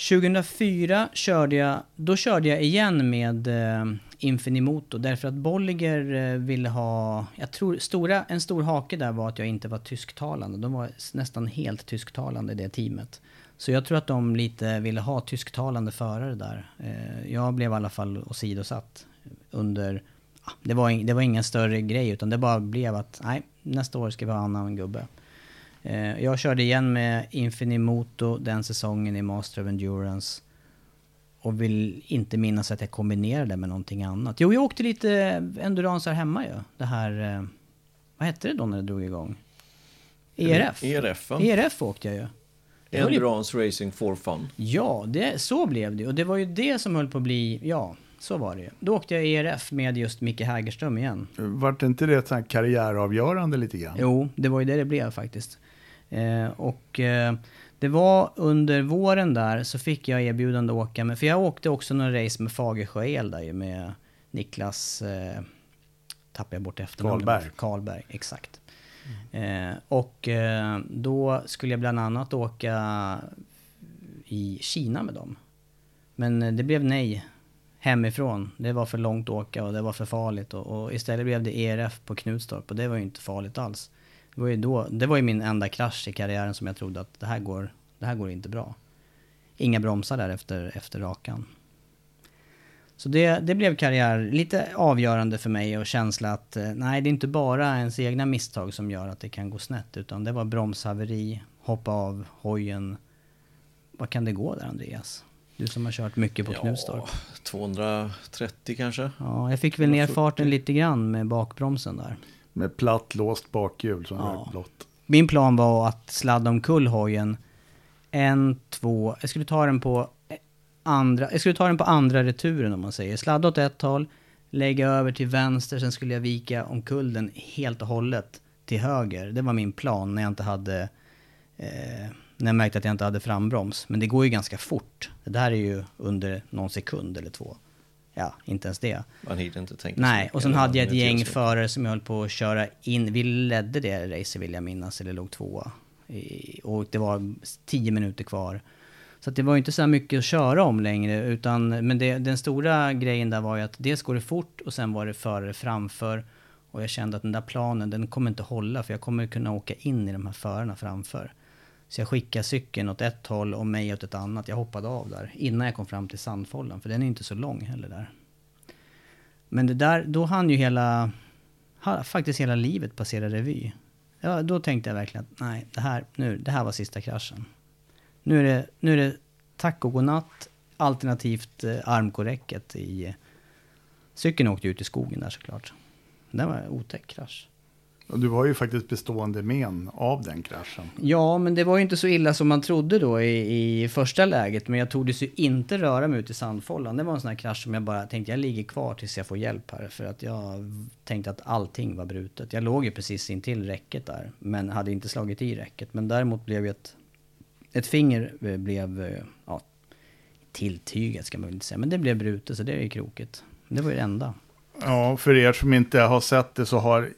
2004 körde jag, då körde jag igen med eh, Infinimoto därför att Bolliger eh, ville ha, jag tror stora, en stor hake där var att jag inte var tysktalande. De var nästan helt tysktalande i det teamet. Så jag tror att de lite ville ha tysktalande förare där. Eh, jag blev i alla fall åsidosatt under, det var, det var ingen större grej utan det bara blev att nej, nästa år ska vi ha en annan gubbe. Eh, jag körde igen med Infinimoto den säsongen i Master of Endurance. Och vill inte minnas att jag kombinerade med någonting annat. Jo, jag åkte lite endurance här hemma ju. Det här... eh, Vad hette det då när det drog igång? ERF? ERF, va? ERF åkte jag ju. Det var ju- Endurance Racing for Fun. Ja, det, så blev det. Och det var ju det som höll på att bli... Ja, så var det ju. Då åkte jag ERF med just Micke Hägerström igen. Vart inte det ett karriäravgörande lite grann? Jo, det var ju det det blev faktiskt. Eh, och eh, det var under våren där så fick jag erbjudande att åka med, för jag åkte också några race med Fagersjö El där ju med Niklas, eh, tappade jag bort efternamnet. Karlberg. Karlberg, exakt. Eh, och eh, då skulle jag bland annat åka i Kina med dem. Men eh, det blev nej hemifrån. Det var för långt att åka och det var för farligt. Och, och istället blev det ERF på Knutstorp och det var ju inte farligt alls. Det var ju, då, det var ju min enda krasch i karriären som jag trodde att det här går, det här går inte bra. Inga bromsar där efter, efter rakan. Så det, det blev karriär, lite avgörande för mig och känsla att eh, nej, det är inte bara ens egna misstag som gör att det kan gå snett, utan det var bromshaveri, hoppa av hojen. Vad kan det gå där Andreas? Du som har kört mycket på Knutstorp. 230 kanske? Ja, jag fick väl ner farten lite grann med bakbromsen där. Med platt låst bakhjul som Ja. rök blått. Min plan var att sladda omkull hojen. En, två, jag skulle ta den på andra, jag skulle ta den på andra returen om man säger. Sladda åt ett håll, lägga över till vänster, sen skulle jag vika omkull den helt och hållet till höger. Det var min plan när jag inte hade, eh, när jag märkte att jag inte hade frambroms. Men det går ju ganska fort. Det där är ju under någon sekund eller två. Ja, inte ens det. Man hinner inte tänka Nej, och sen hade jag ett gäng förare som jag höll på att köra in. Vi ledde det racet vill jag minnas, eller låg tvåa. Och det var tio minuter kvar. Så det var inte så här mycket att köra om längre. Utan, men det, den stora grejen där var ju att dels går det fort och sen var det förare framför. Och jag kände att den där planen, den kommer inte hålla för jag kommer kunna åka in i de här förarna framför. Så jag skickade cykeln åt ett håll och mig åt ett annat. Jag hoppade av där innan jag kom fram till sandfållan. För den är inte så lång heller där. Men det där, då hann ju hela, faktiskt hela livet passera revy. Ja, då tänkte jag verkligen att nej, det här, nu, det här var sista kraschen. Nu är det, nu är det tack och godnatt, alternativt eh, armkorräcket i... Cykeln åkte ut i skogen där såklart. Det var en otäck krasch. Och du var ju faktiskt bestående men av den kraschen. Ja, men det var ju inte så illa som man trodde då i, i första läget. Men jag tordes ju inte röra mig ut i sandfållan. Det var en sån här krasch som jag bara tänkte, jag ligger kvar tills jag får hjälp här. För att jag tänkte att allting var brutet. Jag låg ju precis intill räcket där. Men hade inte slagit i räcket. Men däremot blev ett, ett finger eh, blev, eh, ja, tilltygat ska man väl inte säga. Men det blev brutet, så det är ju krokigt. Det var ju det enda. Ja, för er som inte har sett det så har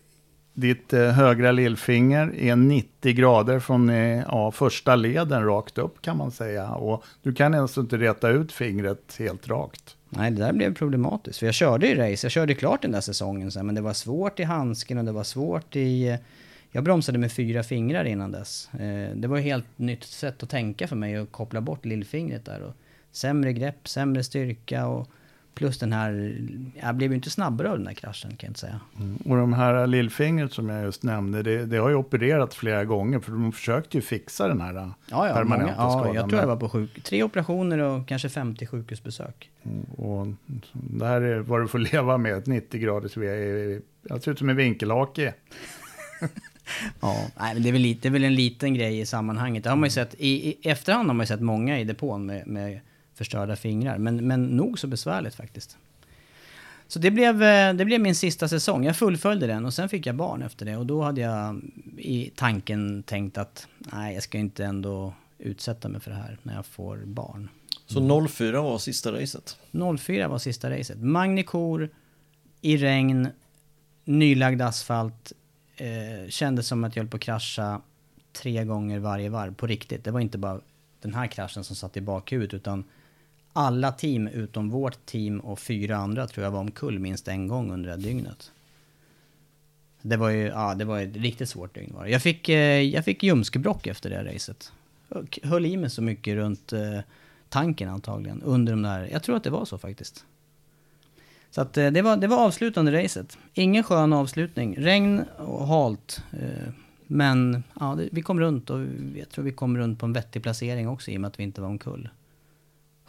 ditt eh, högra lillfinger är 90 grader från eh, ja, första leden rakt upp kan man säga. Och du kan alltså inte räta ut fingret helt rakt. Nej, det där blev problematiskt. För jag körde ju race, jag körde klart den där säsongen sen, men det var svårt i handsken och det var svårt i, eh, Jag bromsade med fyra fingrar innan dess. Det var ett helt nytt sätt att tänka för mig att koppla bort lillfingret där. Och sämre grepp, sämre styrka och plus den här... Jag blev ju inte snabbare av den här kraschen kan jag inte säga. Mm. Och de här lillfingret som jag just nämnde, det, det har ju opererats flera gånger för de försökte ju fixa den här ja, ja, permanenta många, ja, skadan. Jag tror jag var på sjuk, tre operationer och kanske 50 sjukhusbesök. Mm, och det här är vad du får <laughs> leva med, ett 90 graders Jag ser ut som en vinkelhake. <laughs> ja, nej, men det är, väl det är väl en liten grej i sammanhanget. Det har man ju sett, i, i efterhand har man ju sett många i depån med, med förstörda fingrar. Men, men nog så besvärligt faktiskt. Så det blev, eh, det blev min sista säsong. Jag fullföljde den och sen fick jag barn efter det. Och då hade jag i tanken tänkt att nej, jag ska inte ändå utsätta mig för det här när jag får barn. Så 04 var sista racet? 04 var sista racet. Magnikor, i regn, nylagd asfalt. Eh, kändes som att jag höll på att krascha tre gånger varje varv på riktigt. Det var inte bara den här kraschen som satt i bakhuvudet utan alla team utom vårt team och fyra andra tror jag var omkull minst en gång under det här dygnet. Det var ju, ja det var ett riktigt svårt dygn var det. Jag fick, eh, jag fick ljumskebråck efter det här racet. Höll i mig så mycket runt eh, tanken antagligen under de där, jag tror att det var så faktiskt. Så att eh, det var, det var avslutande racet. Ingen skön avslutning. Regn och halt. Men ja, vi kom runt och jag tror vi kom runt på en vettig placering också i och med att vi inte var omkull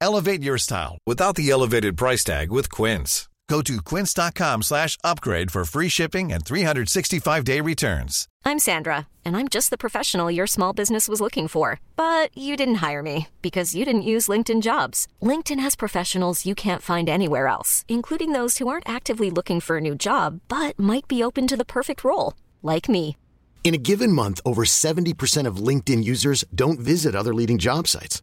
Elevate your style without the elevated price tag with Quince. Go to quince.com slash upgrade for free shipping and 365-day returns. I'm Sandra, and I'm just the professional your small business was looking for. But you didn't hire me because you didn't use LinkedIn Jobs. LinkedIn has professionals you can't find anywhere else, including those who aren't actively looking for a new job but might be open to the perfect role, like me. In a given month, over 70% of LinkedIn users don't visit other leading job sites.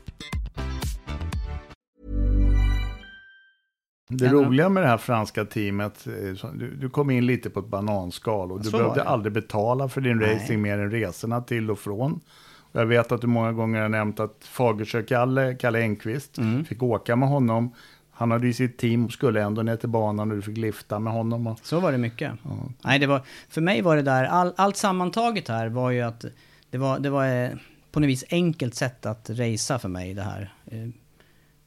Det roliga med det här franska teamet, eh, du, du kom in lite på ett bananskal och du behövde aldrig betala för din Nej. racing mer än resorna till och från. Jag vet att du många gånger har nämnt att Fagersjö-Kalle, Kalle Engqvist, mm. fick åka med honom. Han hade ju sitt team och skulle ändå ner till banan och du fick lifta med honom. Och... Så var det mycket. Ja. Nej, det var, för mig var det där, all, allt sammantaget här var ju att det var, det var eh, på något vis enkelt sätt att racea för mig det här.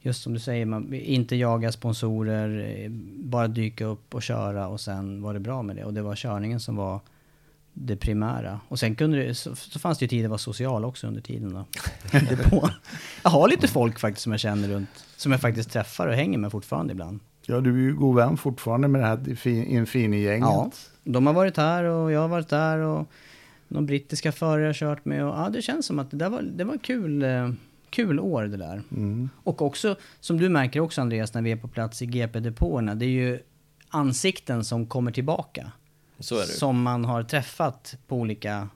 Just som du säger, man inte jaga sponsorer, eh, bara dyka upp och köra och sen var det bra med det. Och det var körningen som var det primära. Och sen kunde det, så, så fanns det ju tid att vara social också under tiden då. <laughs> <laughs> jag har lite folk faktiskt som jag känner runt, som jag faktiskt träffar och hänger med fortfarande ibland. Ja, du är ju god vän fortfarande med det här Infini-gänget. Ja, de har varit här och jag har varit där och de brittiska förare jag har kört med. Och, ja, det känns som att det, där var, det var kul, eh, kul år det där. Mm. Och också, som du märker också Andreas, när vi är på plats i GP-depåerna, det är ju ansikten som kommer tillbaka. Som man har träffat på olika...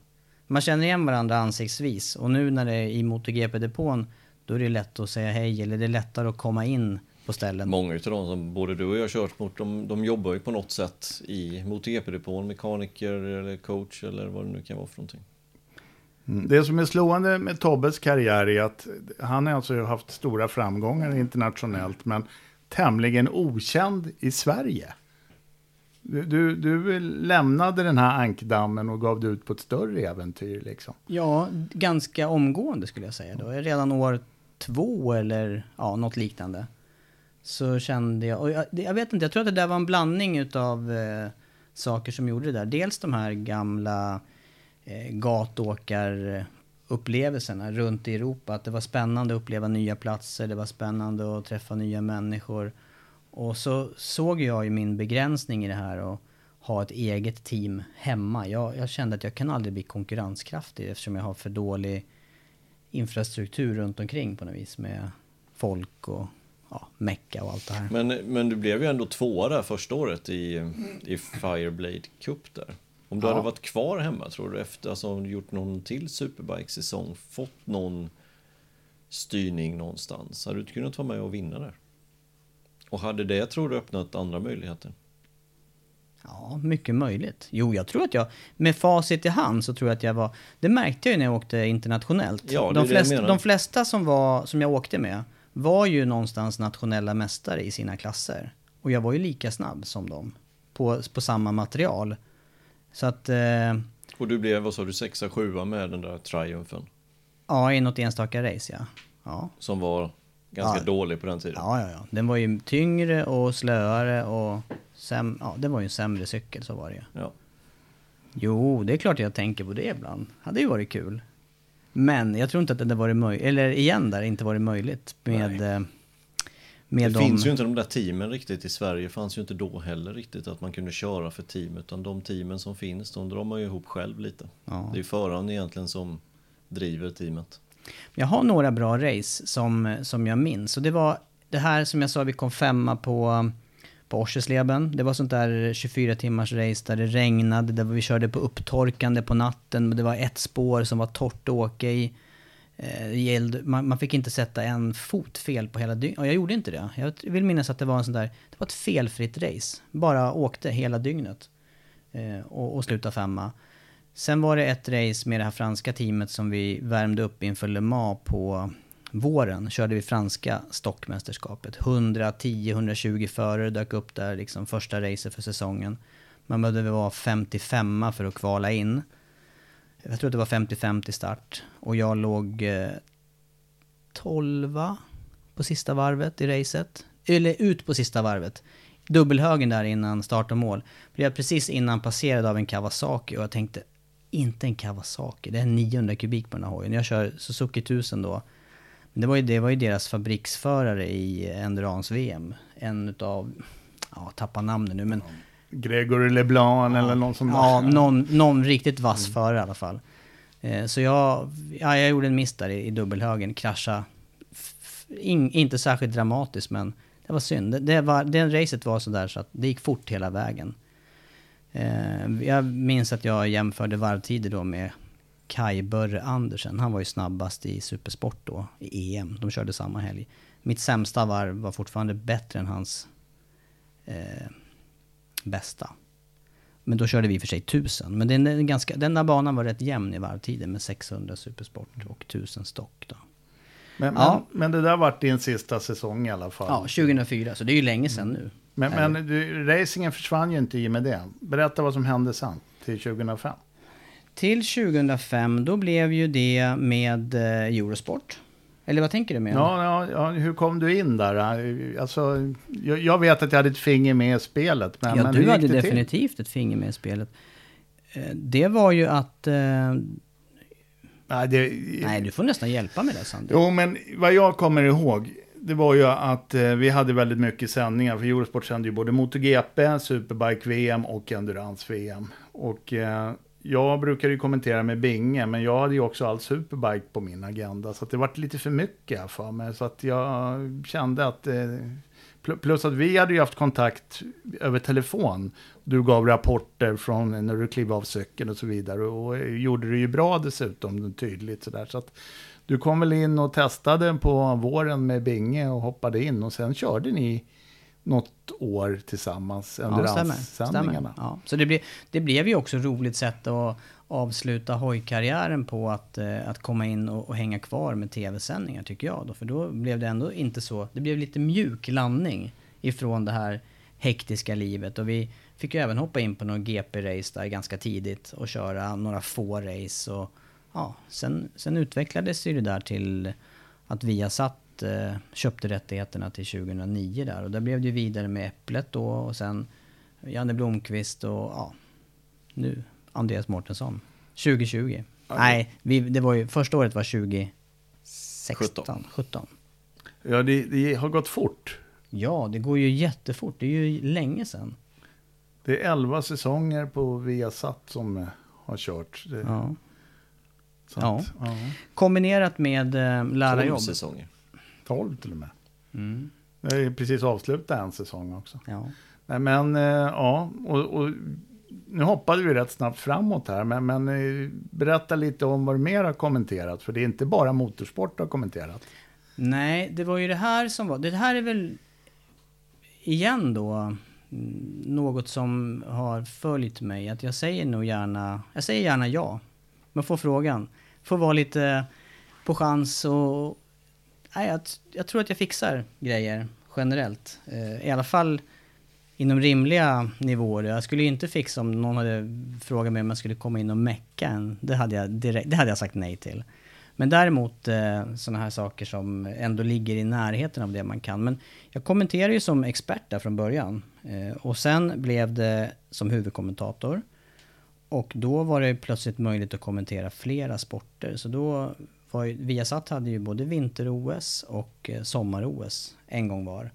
Man känner igen varandra ansiktsvis. Och nu när det är i MotoGP-depån, då är det lätt att säga hej, eller det är lättare att komma in på ställen. Många av de som både du och jag har kört mot, de, de jobbar ju på något sätt i MotoGP-depån, mekaniker eller coach eller vad det nu kan vara för någonting. Mm. Det som är slående med Tobbes karriär är att han har alltså haft stora framgångar internationellt, men tämligen okänd i Sverige. Du, du lämnade den här ankdammen och gav dig ut på ett större äventyr liksom. Ja, ganska omgående skulle jag säga då. Redan år två eller ja, något liknande. så kände jag, och jag, jag vet inte, jag tror att det där var en blandning utav eh, saker som gjorde det där. Dels de här gamla eh, Eh, gatåkarupplevelserna runt i Europa. Att det var spännande att uppleva nya platser, det var spännande att träffa nya människor. Och så såg jag ju min begränsning i det här och ha ett eget team hemma. Jag, jag kände att jag kan aldrig bli konkurrenskraftig eftersom jag har för dålig infrastruktur runt omkring på något vis med folk och ja, mecka och allt det här. Men, men du blev ju ändå tvåa där första året i, i Fireblade Cup där. Om du Ja. hade varit kvar hemma, tror du efter, alltså gjort någon till Superbike-säsong, fått någon styrning någonstans, hade du inte kunnat vara med och vinna där? Och hade det, tror du, öppnat andra möjligheter? Ja, mycket möjligt. Jo, jag tror att jag, med facit i hand så tror jag att jag var, det märkte jag ju när jag åkte internationellt. Ja, de, flesta, de flesta som, var, som jag åkte med var ju någonstans nationella mästare i sina klasser. Och jag var ju lika snabb som dem på, på samma material. Så att, eh, Och du blev, vad sa du, sexa, sjua med den där triumfen? ja, i något enstaka race ja. Ja, Som var ganska Ja. dålig på den tiden. ja, ja. ja. Den var ju tyngre och slöare och säm, ja, det var ju en sämre cykel, så var det ju. Ja. Jo, det är klart jag tänker på det ibland. Hade ju varit kul. Men jag tror inte att det hade varit möjligt, eller igen där, inte varit möjligt med... eh, Med Det de... finns ju inte de där teamen riktigt i Sverige, fanns ju inte då heller riktigt att man kunde köra för team, utan de teamen som finns, de drar man ju ihop själv lite. Ja. Det är ju föraren egentligen som driver teamet. Jag har några bra race som, som jag minns. Och det var det här som jag sa, vi kom femma på, på Orsesleben. Det var sånt där 24 timmars race där det regnade, där vi körde på upptorkande på natten. Men det var ett spår som var torrt att åka i. Eh, gällde, man, man fick inte sätta en fot fel på hela dygnet. Och jag gjorde inte det. Jag vill minnas att det var en sån där, det var ett felfritt race. Bara åkte hela dygnet. Eh, och, och slutade femma. Sen var det ett race med det här franska teamet som vi värmde upp inför Le Mans på våren. Körde vi franska stockmästerskapet. 110-120 förare dök upp där, liksom första racet för säsongen. Man behövde vara 55 för att kvala in. Jag tror att det var 50-50 start. Och jag låg eh, 12 på sista varvet i racet. Eller ut på sista varvet. Dubbelhögen där innan start och mål. Blev jag precis innan passerad av en Kawasaki och jag tänkte, inte en Kawasaki, det är 900 kubik på den här hojen. Jag kör Suzuki 1000 då. Men det var ju, det var ju deras fabriksförare i Endurance-VM. En utav, ja, tappar namnet nu men... Gregory LeBlanc eller någon som... Ja, någon, någon riktigt vass förare i alla fall. Eh, så jag, ja, jag gjorde en miss där i, i dubbelhögen, krascha. In, inte särskilt dramatiskt men det var synd. Det, det var, den racet var sådär så att det gick fort hela vägen. Eh, jag minns att jag jämförde varvtider då med Kai Börre Andersen. Han var ju snabbast i Supersport då, i EM. De körde samma helg. Mitt sämsta varv var fortfarande bättre än hans eh, bästa. Men då körde vi för sig 1000. Men den, den, ganska, den där banan var rätt jämn i varvtiden med 600 Supersport och 1000 stock då. Men, Ja. men, men det där vart din sista säsong i alla fall. Ja, 2004, så det är ju länge sedan nu. Men, men du, racingen försvann ju inte i och med det. Berätta vad som hände sen, till 2005. Till 2005, då blev ju det med eh, Eurosport. Eller vad tänker du med? Ja, ja, ja, hur kom du in där? Alltså, jag, jag vet att jag hade ett finger med i spelet. Men, ja men du hade till? definitivt ett finger med i spelet. Eh, Det var ju att... eh, Nej, det, Nej, du får nästan hjälpa mig där Sandro. Jo, men vad jag kommer ihåg, det var ju att eh, vi hade väldigt mycket sändningar. För Eurosport sände ju både MotoGP, Superbike-VM och Endurance-VM. Och eh, jag brukade ju kommentera med Binge, men jag hade ju också all Superbike på min agenda. Så att det vart lite för mycket för mig. Så att jag kände att... Eh, plus att vi hade ju haft kontakt över telefon. Du gav rapporter från när du klev av cykeln och så vidare. Och gjorde det ju bra dessutom, tydligt sådär. Så att du kom väl in och testade på våren med Binge och hoppade in. Och sen körde ni något år tillsammans, Ja, stämmer. endurance-sändningarna. stämmer. Ja. Så det, ble, det blev ju också ett roligt sätt att avsluta hojkarriären på att, eh, att komma in och, och hänga kvar med tv-sändningar tycker jag. Då. För då blev det ändå inte så, det blev lite mjuk landning ifrån det här hektiska livet. Och vi fick ju även hoppa in på någon GP-race där ganska tidigt och köra några få race. Och, ja, sen, sen utvecklades ju det där till att vi har satt att eh, köpte rättigheterna till 2009 där. Och där blev det ju vidare med Äpplet då och sen Janne Blomqvist och ja, nu Andreas Mårtensson. 2020. Nej, vi, det var ju, första året var 2016. 17. 17. Ja, det, det har gått fort. Ja, det går ju jättefort. Det är ju länge sedan. Det är 11 säsonger på Viasat som eh, har kört. Det, Ja. så Ja. att, ja. Kombinerat med eh, 12 lärarjobb. säsonger. 12 till och med. Mm, Det är precis avslutat en säsong också. ja. Men eh, ja, och, och nu hoppade vi rätt snabbt framåt här, men, men eh, berätta lite om vad du mer har kommenterat, för det är inte bara motorsport du har kommenterat. Nej, det var ju det här som var... Det här är väl igen då mm, något som har följt mig. Att jag säger nog gärna... Jag säger gärna ja. Man får frågan. Får vara lite på chans och... Nej, jag, jag tror att jag fixar grejer generellt. Eh, I alla fall inom rimliga nivåer. Jag skulle ju inte fixa om någon hade frågat mig om jag skulle komma in och mecka en. Det hade jag, direkt, det hade jag sagt nej till. Men däremot eh, sådana här saker som ändå ligger i närheten av det man kan. Men jag kommenterade ju som expert där från början. Eh, och sen blev det som huvudkommentator. Och då var det plötsligt möjligt att kommentera flera sporter. Så då var ju, Viasat hade ju både vinter-OS och eh, sommar-OS en gång var.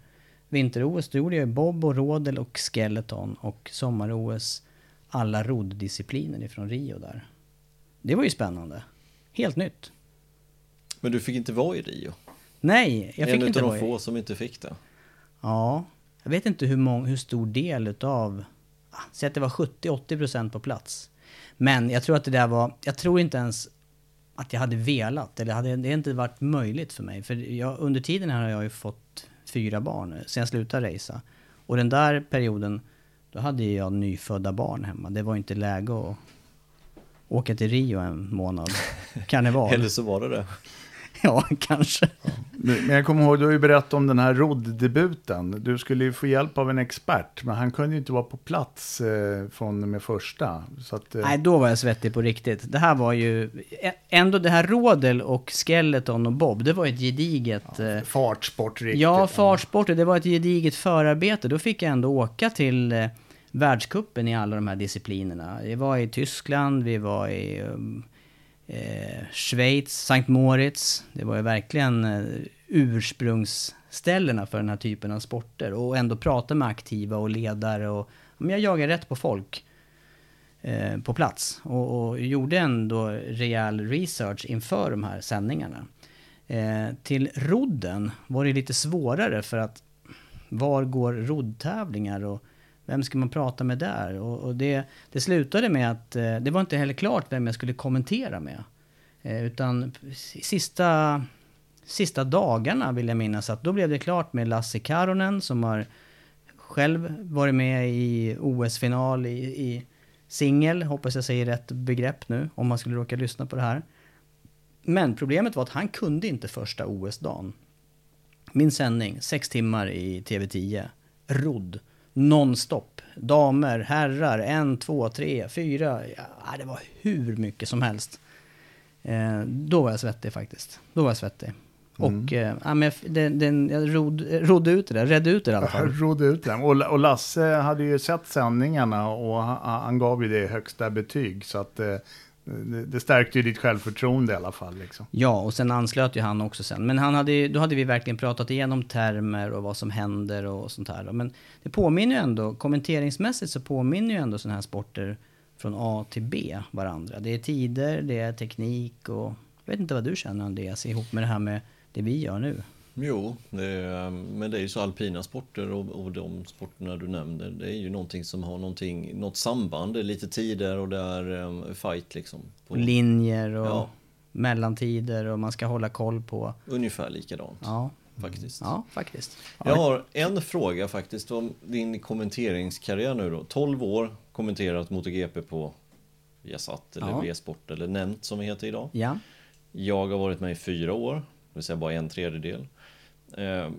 Vinter-OS, då gjorde jag ju bob och rodel och skeleton. Och sommar-OS alla roddiscipliner ifrån Rio där. Det var ju spännande. Helt nytt. Men du fick inte vara i Rio. Nej, jag fick en inte av vara de i- få som inte fick det. Ja, jag vet inte hur, mång, hur stor del utav... ah, Säg att det var 70-80% på plats. Men jag tror att det där var... Jag tror inte ens att jag hade velat. Eller hade, det hade inte varit möjligt för mig. För jag, under tiden här har jag ju fått fyra barn eh, sen jag slutade racea. Och den där perioden, då hade jag nyfödda barn hemma. Det var inte läge att åka till Rio en månad. Karneval. <laughs> Eller så var det det. <laughs> Ja, kanske. Men jag kommer ihåg, du har ju berättat om den här roddebuten. Du skulle ju få hjälp av en expert, men han kunde ju inte vara på plats eh, från med första. Att, eh, Nej, då var jag svettig på riktigt. Det här var ju... ä- Ändå det här Rodel och Skeleton och Bob, det var ett gediget... eh, fartsport riktigt. Ja, fartsporter, det var ett gediget förarbete. Då fick jag ändå åka till eh, världskuppen i alla de här disciplinerna. Vi var i Tyskland, vi var i um, eh, Schweiz, Sankt Moritz. Det var ju verkligen eh, ursprungsställena för den här typen av sporter. Och ändå prata med aktiva och ledare och... Men jag jagar rätt på folk eh, på plats. Och, och gjorde ändå rejäl research inför de här sändningarna. Eh, till rodden var det lite svårare för att var går roddtävlingar och vem ska man prata med där? Och, och det, det slutade med att eh, det var inte heller klart vem jag skulle kommentera med. Eh, utan sista, sista dagarna vill jag minnas att då blev det klart med Lasse Karonen som har själv varit med i OS-final i, i singel. Hoppas jag säger rätt begrepp nu om man skulle råka lyssna på det här. Men problemet var att han kunde inte första OS-dagen. Min sändning, sex timmar i TV10. Rodd. Nonstop. Damer, herrar, en, två, tre, fyra. Ja, det var hur mycket som helst. Eh, då var jag svettig faktiskt. Då var jag svettig. Och eh, ja, men den, den, jag rod, rodde ut det där, redde ut det i alla fall. Jag <laughs> rodde ut den. Och, och Lasse hade ju sett sändningarna och han, han gav ju det högsta betyg. Så att eh, det, det stärkte ju ditt självförtroende i alla fall. Liksom. Ja, och sen anslöt ju han också sen. Men han hade, då hade vi verkligen pratat igenom termer och vad som händer och sånt här. Men det påminner ju ändå, kommenteringsmässigt så påminner ju ändå sådana här sporter från A till B varandra. Det är tider, det är teknik och jag vet inte vad du känner Andreas alltså, ihop med det här med det vi gör nu. Jo, det är, men det är ju så alpina sporter och, och de sporterna du nämnde. Det är ju någonting som har någonting, något samband. Det är lite tider och det är um, fight liksom. På, linjer och Ja. mellantider och man ska hålla koll på. ungefär likadant Ja, faktiskt. ja faktiskt. Jag har en fråga faktiskt om din kommenteringskarriär nu då. 12 år kommenterat MotoGP på Viasat eller Ja. V-sport eller nämnt som vi heter idag. Ja, Jag har varit med i fyra år, det vill säga bara en tredjedel. Ehm,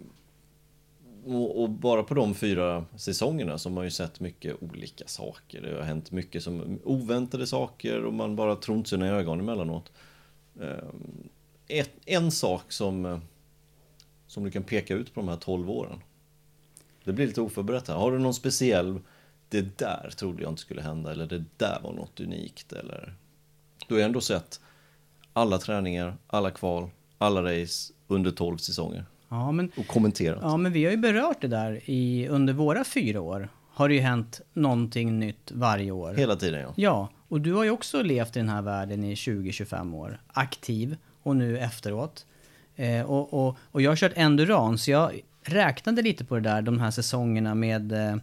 och, bara på de fyra säsongerna så har man ju sett mycket olika saker. Det har hänt mycket som oväntade saker och man bara tror inte sina ögon emellanåt. Ehm, ett, en sak som eh, som du kan peka ut på de här 12 åren? Det blir lite oförberett här. Har du någon speciell, det där trodde jag inte skulle hända, eller det där var något unikt, eller? Du har ändå sett alla träningar, alla kval, alla race under 12 säsonger. Ja, men, och kommenterat. Ja, men vi har ju berört det där i, under våra fyra år. Har det ju hänt någonting nytt varje år. Hela tiden ja. Ja, och du har ju också levt i den här världen i 20-25 år. Aktiv och nu efteråt. Eh, och, och, och jag har kört endurance. Jag räknade lite på det där de här säsongerna med eh,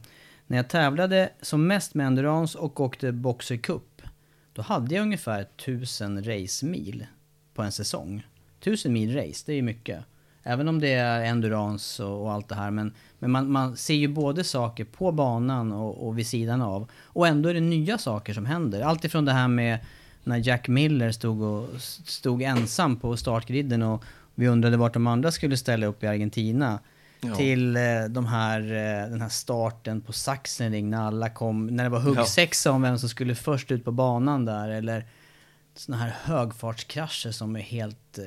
när jag tävlade som mest med endurance och åkte Boxer Cup. Då hade jag ungefär 1000 racemil på en säsong. 1000 mil race, det är ju mycket. Även om det är endurance och, och allt det här. Men, men man, man, ser ju både saker på banan och, och vid sidan av. Och ändå är det nya saker som händer. Allt ifrån det här med när Jack Miller stod, och, stod ensam på startgriden och vi undrade vart de andra skulle ställa upp i Argentina. Ja. Till eh, de här, eh, den här starten på Sachsenring när alla kom, när det var huggsexa ja. om vem som skulle först ut på banan där. Eller såna här högfartskrascher som är helt eh,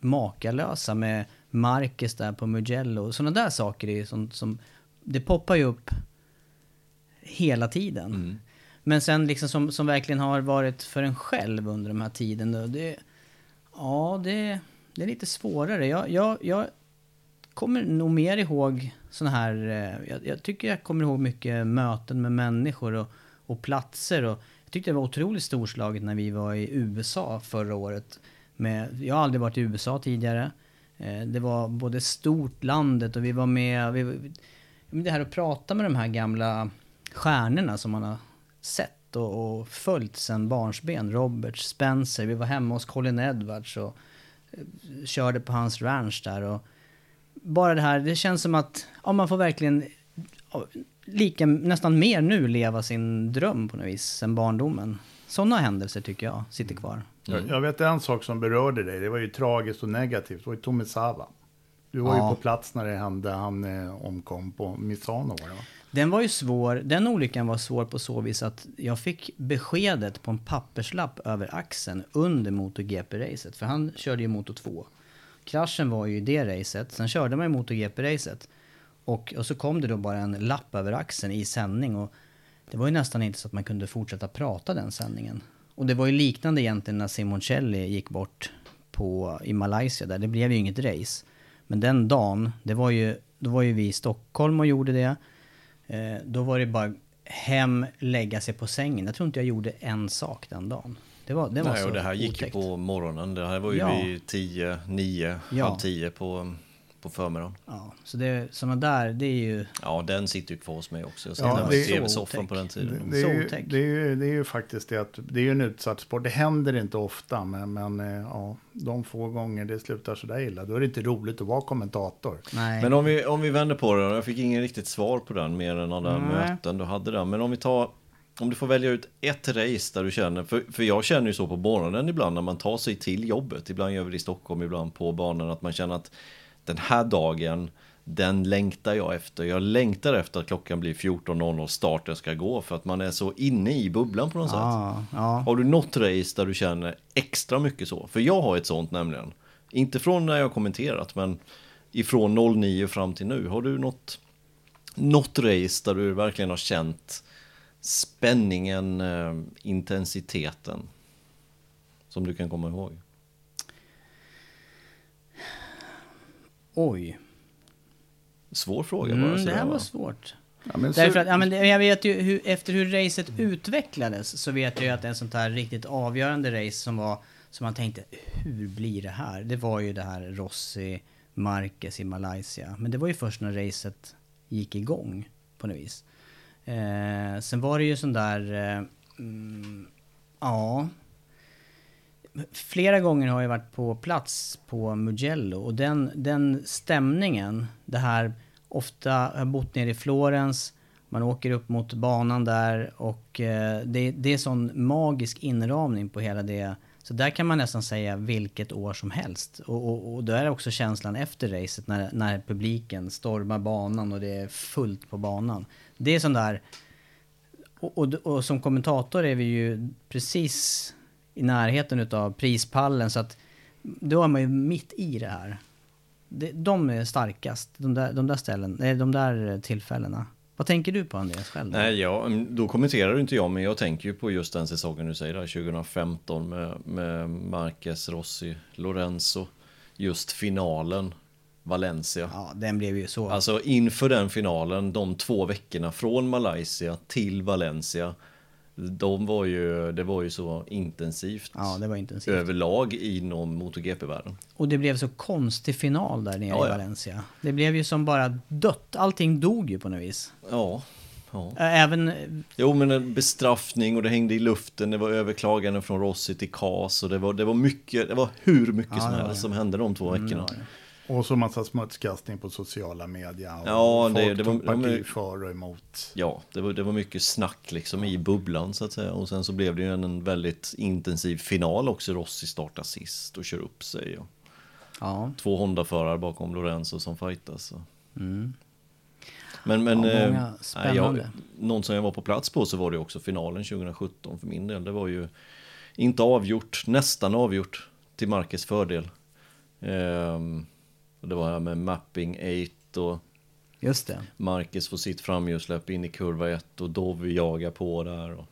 makalösa med Marcus där på Mugello. Sådana där saker är sånt som, det poppar ju upp hela tiden. Mm. Men sen liksom som, som verkligen har varit för en själv under de här tiden. Det, ja, det, det är lite svårare. Jag, jag, jag kommer nog mer ihåg sådana här... Eh, jag, jag, tycker jag kommer ihåg mycket möten med människor och, och platser. Och jag tyckte det var otroligt storslaget när vi var i USA förra året. Med, jag har aldrig varit i USA tidigare. Eh, det var både stort landet och vi var med... Vi, det här att prata med de här gamla stjärnorna som man har sett och, och följt sedan barnsben. Robert Spencer, vi var hemma hos Colin Edwards och eh, körde på hans ranch där. Och bara det här, det känns som att ja, man får verkligen lika, nästan mer nu leva sin dröm på något vis, sen barndomen. Sådana händelser tycker jag sitter kvar. Mm. Jag vet en sak som berörde dig, det var ju tragiskt och negativt, det var ju Tomisawa. Du var ja. ju på plats när det hände, han eh, omkom på Misano var det va? Den var ju svår, den olyckan var svår på så vis att jag fick beskedet på en papperslapp över axeln under MotoGP-racet. För han körde ju Moto 2. Kraschen var ju i det racet, sen körde man ju MotoGP-racet. Och, och så kom det då bara en lapp över axeln i sändning. Och det var ju nästan inte så att man kunde fortsätta prata den sändningen. Och det var ju liknande egentligen när Simoncelli gick bort på, i Malaysia där. Det blev ju inget race. Men den dagen, det var ju, då var ju vi i Stockholm och gjorde det. Eh, då var det bara hem, lägga sig på sängen. Jag tror inte jag gjorde en sak den dagen. Det var, det var Nej, så och det här gick otäckt. ju på morgonen. Det här var ju ja. vid 10, 9, ja. halv 10 på på förmiddagen. Ja, så det, sådana där, det är ju... Ja, den sitter ju kvar hos mig också. Jag satt ja, i tv-soffan på den tiden. Det, det, är ju, det, är ju, det är ju faktiskt det att det är ju en utsatt sport. Det händer inte ofta, men, men eh, ja, de få gånger det slutar sådär illa, då är det inte roligt att vara kommentator. Nej. Men om vi, om vi vänder på det, jag fick ingen riktigt svar på den mer än alla Nej. möten du hade där. Men om vi tar om du får välja ut ett race där du känner, för, för jag känner ju så på morgonen ibland när man tar sig till jobbet, ibland gör vi det i Stockholm, ibland på banan, att man känner att den här dagen, den längtar jag efter. Jag längtar efter att klockan blir 14.00 starten ska gå för att man är så inne i bubblan på något ja, sätt. Ja. Har du något race där du känner extra mycket så? För jag har ett sånt nämligen. Inte från när jag har kommenterat men ifrån 09 fram till nu. Har du något, något race där du verkligen har känt spänningen, eh, intensiteten som du kan komma ihåg? Oj. Svår fråga bara. Mm, det här var svårt. Ja, men Därför att, ja, men jag vet ju hur, efter hur racet utvecklades så vet jag ju att en sånt här riktigt avgörande race som var som man tänkte, hur blir det här? Det var ju det här Rossi Marquez i Malaysia. Men det var ju först när racet gick igång på något vis. Eh, sen var det ju sån där, eh, mm, ja, flera gånger har jag varit på plats på Mugello och den, den stämningen, det här, ofta har bott nere i Florens, man åker upp mot banan där och eh, det, det är sån magisk inramning på hela det. Så där kan man nästan säga vilket år som helst. Och, och, och då är det också känslan efter racet när, när publiken stormar banan och det är fullt på banan. Det är sån där... Och, och, och som kommentator är vi ju precis i närheten av prispallen så att då är man ju mitt i det här. de är starkast, de där, de där ställen, de där tillfällena. Vad tänker du på Andreas själv? Då? Nej, ja, mm, då kommenterar inte jag, men jag tänker ju på just den säsongen du säger där, 2015 med, med Marquez, Rossi, Lorenzo. Just finalen, Valencia. Ja, den blev ju så. Alltså inför den finalen, de två veckorna från Malaysia till Valencia. De var ju, det var ju så intensivt. Ja, det var intensivt. Överlag inom MotoGP-världen. Och det blev så konstig final där nere Ja, i. Valencia. Det blev ju som bara dött. Allting dog ju på något vis. Ja. ja. Även, Jo men en bestraffning och det hängde i luften, det var överklaganden från Rossi till KAS och det var, det var mycket, det var hur mycket som helst som hände de två Mm, veckorna. det. Och så massa smutskastning på sociala medier. Och Ja, folk det- det var- tog parti de för och emot. Ja, det var, det var mycket snack liksom i bubblan så att säga. Och sen så blev det ju en, en väldigt intensiv final också. Rossi startar sist och kör upp sig. Och ja. två Honda-förare bakom Lorenzo som fightas. Mm. Men, men Ja, eh, många spännande. jag, någon som jag var på plats på så var det också finalen 2017 för min del. Det var ju inte avgjort, nästan avgjort till Marquez fördel. Och det var här med mapping 8 och Just det. Marcus får sitt framhjulsläpp in i kurva 1 och Dovi jagar på där. Och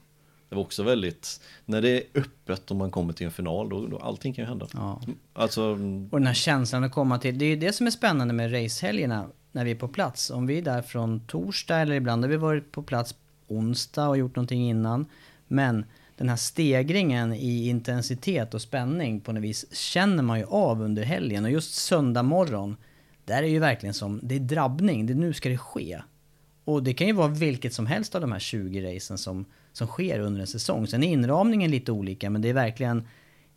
det var också väldigt, när det är öppet och man kommer till en final, då, då allting kan ju hända. Ja. Alltså, Och den här känslan att komma till. Det är ju det som är spännande med racehelgerna när vi är på plats. Om vi är där från torsdag eller ibland har vi varit på plats onsdag och gjort någonting innan. Men den här stegringen i intensitet och spänning på något vis känner man ju av under helgen. Och just söndag morgon, där är ju verkligen som, det är drabbning, det, nu ska det ske. Och det kan ju vara vilket som helst av de här 20 racen som, som sker under en säsong. Sen är inramningen lite olika, men det är verkligen,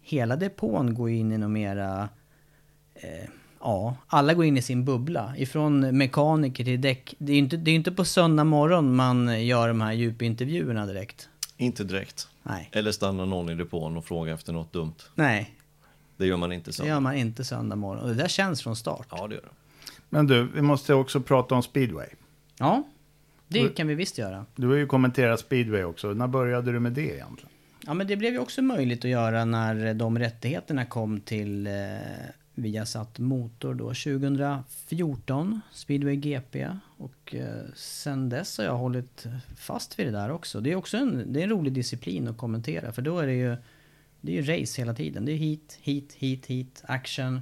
hela depån går ju in i något mera eh, ja, alla går in i sin bubbla. Ifrån mekaniker till däck. Det är ju inte, det är inte på söndag morgon man gör de här djupintervjuerna direkt inte direkt. Nej. Eller stannar någon i depån och frågar efter något dumt. Nej, Det gör man inte så. det gör man inte söndag morgon. Och det där känns från start. Ja, det gör det. Men du, vi måste också prata om speedway. Ja, det kan vi visst göra. Du har ju kommenterat speedway också. När började du med det egentligen? Ja, men det blev ju också möjligt att göra när de rättigheterna kom till eh, Viasat Motor då 2014, Speedway GP. Och eh, sen dess har jag hållit fast vid det där också. Det är också en, det är en rolig disciplin att kommentera för då är det ju det är ju race hela tiden. Det är hit, hit, hit, hit, action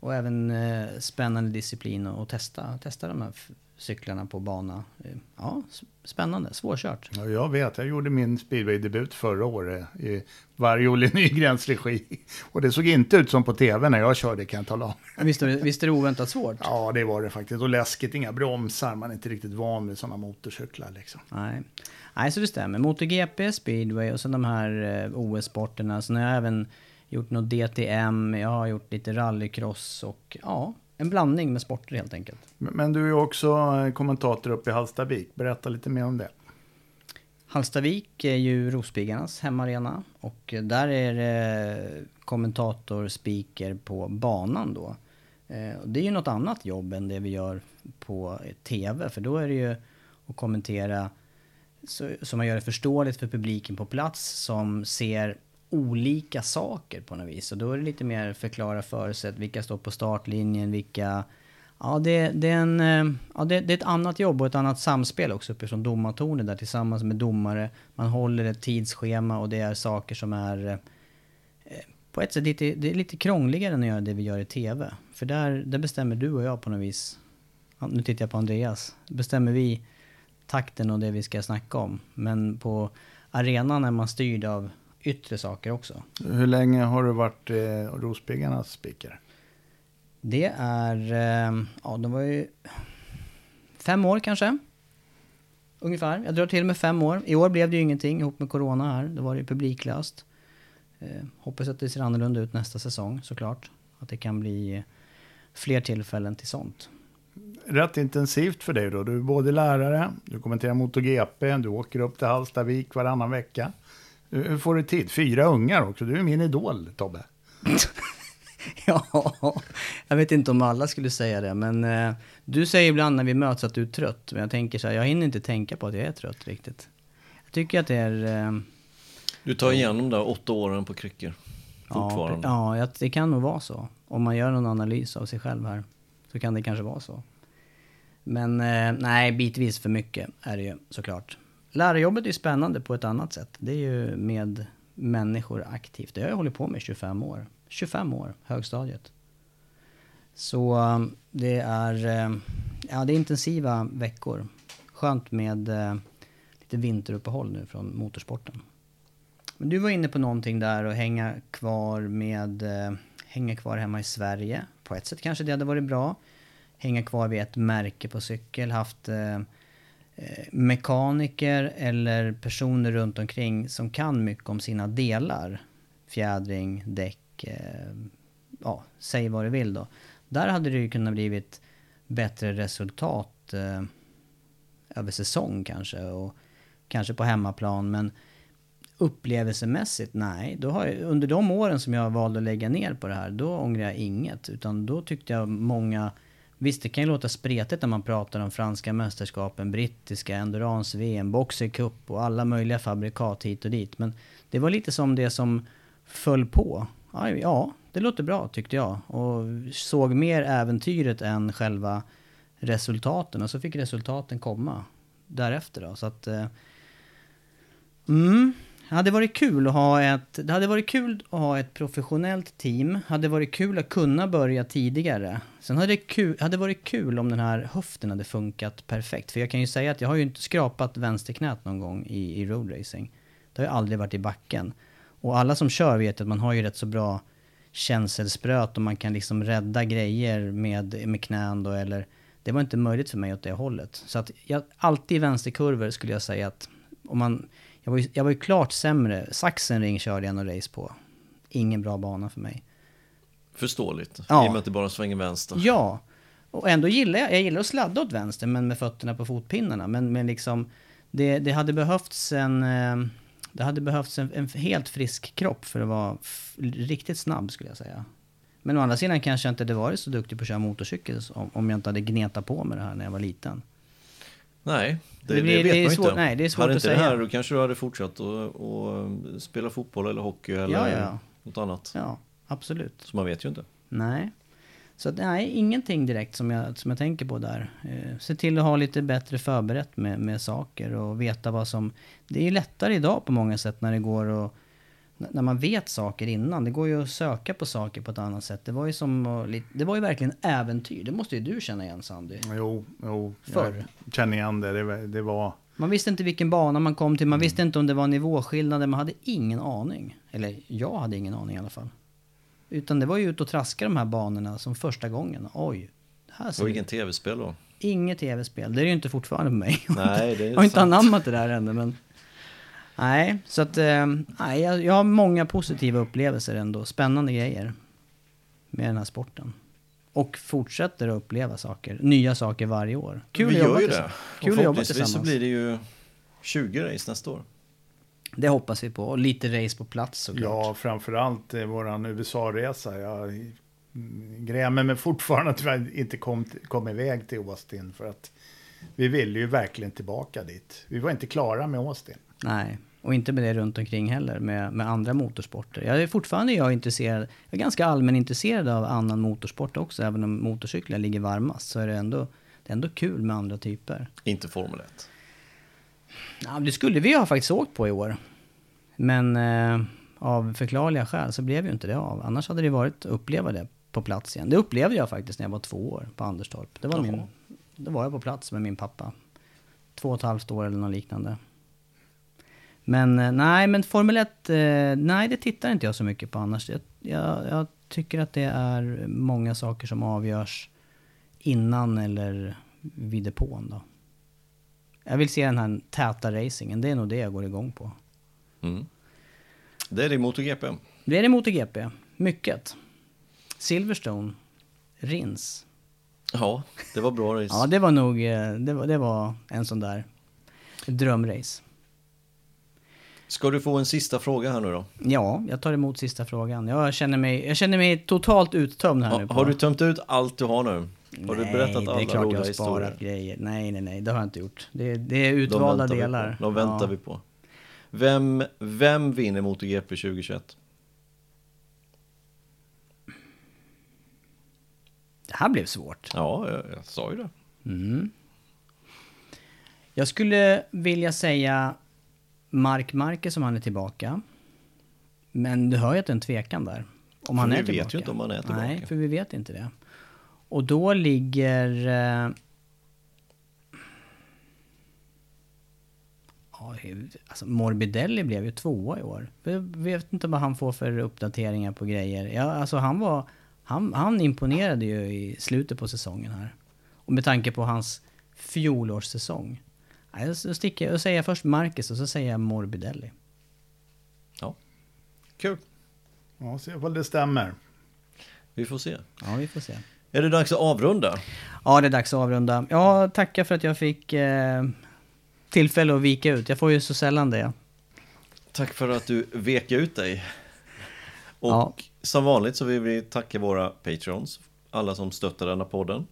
och även eh, spännande disciplin att testa, testa de här cyklarna på bana. Eh, Ja, spännande, svårkört. Ja, jag vet, jag gjorde min speedway-debut förra året i varje Olle Nygrens regi. <laughs> Och det såg inte ut som på tv när jag körde kan jag tala om. Visst visst är det oväntat svårt? Ja, det var det faktiskt. Och läskigt, inga bromsar. Man är inte riktigt van vid sådana motorcyklar liksom. Nej. Nej, så det stämmer. MotoGP, speedway och sen de här eh, OS-sporterna. Sen har jag även gjort något DTM, jag har gjort lite rallycross och ja, en blandning med sporter helt enkelt. Men du är också eh, kommentator uppe i Hallstavik. Berätta lite mer om det. Hallstavik är ju Rospiggarnas hemmaarena och där är det kommentator, speaker på banan då. Eh, Det är ju något annat jobb än det vi gör på TV, för då är det ju att kommentera så, så man gör det förståeligt för publiken på plats som ser olika saker på något vis. Och då är det lite mer förklara förutsätt vilka står på startlinjen, vilka... Ja, det, det, är en, eh, ja det, det är ett annat jobb och ett annat samspel också uppifrån domartornet där tillsammans med domare. Man håller ett tidsschema och det är saker som är eh, eh, på ett sätt lite, det är lite krångligare än att göra det vi gör i TV. För där, där bestämmer du och jag på något vis. Nu tittar jag på Andreas. Bestämmer vi takten och det vi ska snacka om. Men på arenan är man styrd av yttre saker också. Hur länge har du varit eh, Rospiggarnas speaker? Det är, eh, ja de var ju fem år kanske. Ungefär. Jag drar till med fem år. I år blev det ju ingenting ihop med corona här. Då var det ju publiklöst. Eh, hoppas att det ser annorlunda ut nästa säsong såklart. Att det kan bli fler tillfällen till sånt. Rätt intensivt för dig då. Du är både lärare, du kommenterar MotoGP, du åker upp till Hallstavik varannan vecka. Hur får du tid? Fyra ungar också. Du är min idol, Tobbe. <laughs> Ja, jag vet inte om alla skulle säga det, men eh, du säger ibland när vi möts att du är trött. Men jag tänker så här, jag hinner inte tänka på att jag är trött riktigt. Jag tycker att det är... Eh, Du tar igen de där åtta åren på kryckor. ja, Fortfarande. ja, jag- det kan nog vara så. Om man gör någon analys av sig själv här. så kan det kanske vara så. Men eh, nej, bitvis för mycket är det ju såklart. Lärarjobbet är ju spännande på ett annat sätt. Det är ju med människor aktivt. Det har jag hållit på med i 25 år. 25 år, högstadiet. Så um, det är, um, ja, det är intensiva veckor. Skönt med uh, lite vinteruppehåll nu från motorsporten. Men du var inne på någonting där och hänga kvar med, uh, hänga kvar hemma i Sverige. På ett sätt kanske det hade varit bra. Hänga kvar vid ett märke på cykel, haft uh, Eh, mekaniker eller personer runt omkring som kan mycket om sina delar. Fjädring, däck, eh, ja, säg vad du vill då. Där hade det ju kunnat blivit bättre resultat eh, över säsong kanske och kanske på hemmaplan. Men upplevelsemässigt, nej. Då har jag, under de åren som jag valde att lägga ner på det här, då ångrar jag inget. Utan då tyckte jag många... Visst, det kan ju låta spretigt när man pratar om franska mästerskapen, brittiska, endurance-VM, Boxer Cup och alla möjliga fabrikat hit och dit. Men det var lite som det som föll på. Ja, det låter bra tyckte jag. Och såg mer äventyret än själva resultaten. Och så fick resultaten komma därefter då. Så att... Eh, mm, hade varit kul att ha ett... Det hade varit kul att ha ett professionellt team. Det hade varit kul att kunna börja tidigare. Sen hade det kul, hade varit kul om den här höften hade funkat perfekt. För jag kan ju säga att jag har ju inte skrapat vänsterknät någon gång i, i roadracing. Det har ju aldrig varit i backen. Och alla som kör vet att man har ju rätt så bra känselspröt och man kan liksom rädda grejer med, med knän då eller det var inte möjligt för mig åt det hållet. Så att jag, alltid i vänsterkurvor skulle jag säga att om man, jag var ju, jag var ju klart sämre. Sachsenring körde jag någon race på. Ingen bra bana för mig. Förståeligt, ja. i och med att det bara svänger vänster. Ja, och ändå gillar jag, jag gillar att sladda åt vänster men med fötterna på fotpinnarna. Men, men liksom, det, det hade behövts en... Eh, det hade behövts en, en helt frisk kropp för att vara riktigt snabb skulle jag säga. Men å andra sidan kanske jag inte hade varit så duktig på att köra motorcykel om, om jag inte hade gnetat på med det här när jag var liten. Nej, det, det, blir, det vet det man svår, inte. Nej, det är svårt hade att säga. inte det här, då kanske du hade fortsatt att spela fotboll eller hockey eller ja, ja. något annat. Ja, absolut. Så man vet ju inte. Nej. Så nej, ingenting direkt som jag, som jag tänker på där. Eh, se till att ha lite bättre förberett med, med saker och veta vad som... Det är ju lättare idag på många sätt när det går att... När man vet saker innan. Det går ju att söka på saker på ett annat sätt. Det var ju som Det var ju verkligen äventyr. Det måste ju du känna igen Sandy. Jo, jo. Förr. Jag känner igen det. Det, det var... Man visste inte vilken bana man kom till. Man mm. visste inte om det var nivåskillnader. Man hade ingen aning. Eller jag hade ingen aning i alla fall. Utan det var ju ut och traska de här banorna som första gången. Oj. Här ser och inget tv-spel då? Inget tv-spel. Det är det ju inte fortfarande på mig. <laughs> Nej, det är Jag har inte anammat det där ännu men... Nej, så att... Eh, nej, jag, jag har många positiva upplevelser ändå. Spännande grejer. Med den här sporten. Och fortsätter att uppleva saker. Nya saker varje år. Kul Vi att jobba gör ju det. Kul att jobba tillsammans. så blir det ju 20 race nästa år. Det hoppas vi på. Och lite race på plats såklart. Ja, framförallt eh, våran USA-resa. Jag grämer mig fortfarande att vi inte kom, kom iväg till Austin. För att vi ville ju verkligen tillbaka dit. Vi var inte klara med Austin. Nej, och inte med det runt omkring heller, med, med andra motorsporter. Jag är fortfarande jag intresserad, jag är ganska allmänintresserad av annan motorsport också. Även om motorcyklar ligger varmast så är det ändå, det är ändå kul med andra typer. Inte Formel 1? Ja, det skulle vi ha faktiskt åkt på i år. Men eh, av förklarliga skäl så blev ju inte det av. Annars hade det varit att uppleva det på plats igen. Det upplevde jag faktiskt när jag var två år på Anderstorp. Det var min, då var jag på plats med min pappa. Två och ett halvt år eller något liknande. Men eh, nej, men Formel 1, eh, nej det tittar inte jag så mycket på annars. Jag, jag, jag, tycker att det är många saker som avgörs innan eller vid depån då. Jag vill se den här täta racingen, det är nog det jag går igång på. Mm. Det är det i MotoGP? Det är det i MotoGP, mycket. Silverstone, Rins. Ja, det var bra race. ja, det var nog, eh, det var, det var en sån där drömrace. Ska du få en sista fråga här nu då? Ja, jag tar emot sista frågan. Jag känner mig, jag känner mig totalt uttömd här ha, nu. På. Har du tömt ut allt du har nu? Har nej, du berättat alla det är klart jag har sparat historier? grejer. Nej, nej, nej, det har jag inte gjort. Det, det är utvalda De delar. De väntar ja. vi på. Vem, vem vinner MotoGP 2021? Ja, här blev svårt. Ja, jag, jag sa ju det. Jag skulle vilja säga Mark Marquez om han är tillbaka. Men du hör ju att det är en tvekan där. Om han vi är vet ju tillbaka. inte om han är tillbaka. Nej, för vi vet inte det. Och då ligger... Eh, ja, alltså Morbidelli blev ju tvåa i år. Jag vet inte vad han får för uppdateringar på grejer. Ja, alltså han var... Han, han imponerade ju i slutet på säsongen här. Och med tanke på hans fjolårssäsong. Nej, Så sticker jag och säger först Marcus och så säger jag Morbidelli. Ja, kul. Ja, se ifall det stämmer. Vi får se. Ja, vi får se. Är det dags att avrunda? Ja, det är dags att avrunda. Ja, tackar för att jag fick eh, tillfälle att vika ut. Jag får ju så sällan det. Tack för att du vek ut dig. Och Ja. som vanligt så vill vi tacka våra patrons, alla som stöttar denna podden.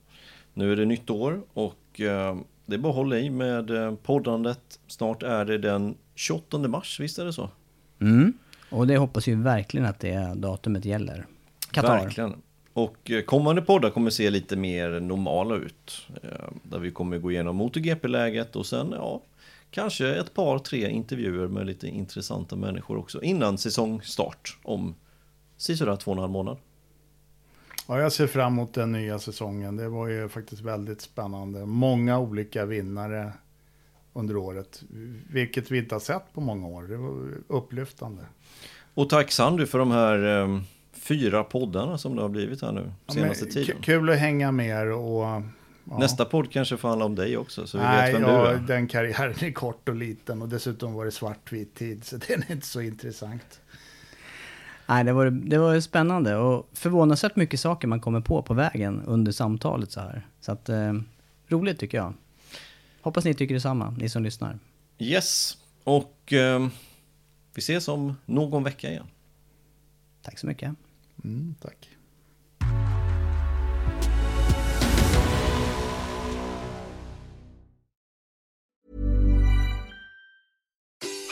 Nu är det nytt år och eh, det är bara att hålla i med eh, poddandet. Snart är det den 28 mars, visst är det så? Mm. Och det hoppas vi verkligen att det datumet gäller. Qatar. Verkligen. Och eh, kommande poddar kommer se lite mer normala ut. eh, Där vi kommer gå igenom MotoGP-läget och sen, ja, kanske ett par, tre intervjuer med lite intressanta människor också innan säsongstart om sisådär två och en halv månad. Ja, jag ser fram emot den nya säsongen. Det var ju faktiskt väldigt spännande. Många olika vinnare under året, vilket vi inte har sett på många år. Det var upplyftande. Och tack Sandy för de här eh, fyra poddarna som det har blivit här nu Ja, senaste men tiden. Kul att hänga med er och... Ja. Nästa podd kanske får handla om dig också, så vi Nej, vet vem ja, du är. den karriären är kort och liten och dessutom var det svartvit tid, så <laughs> den är inte så intressant. Nej, det var, det var spännande och förvånansvärt mycket saker man kommer på på vägen under samtalet så här. Så att, eh, roligt tycker jag. Hoppas ni tycker detsamma, ni som lyssnar. Yes, och eh, vi ses om någon vecka igen. Tack så mycket. Mm, tack.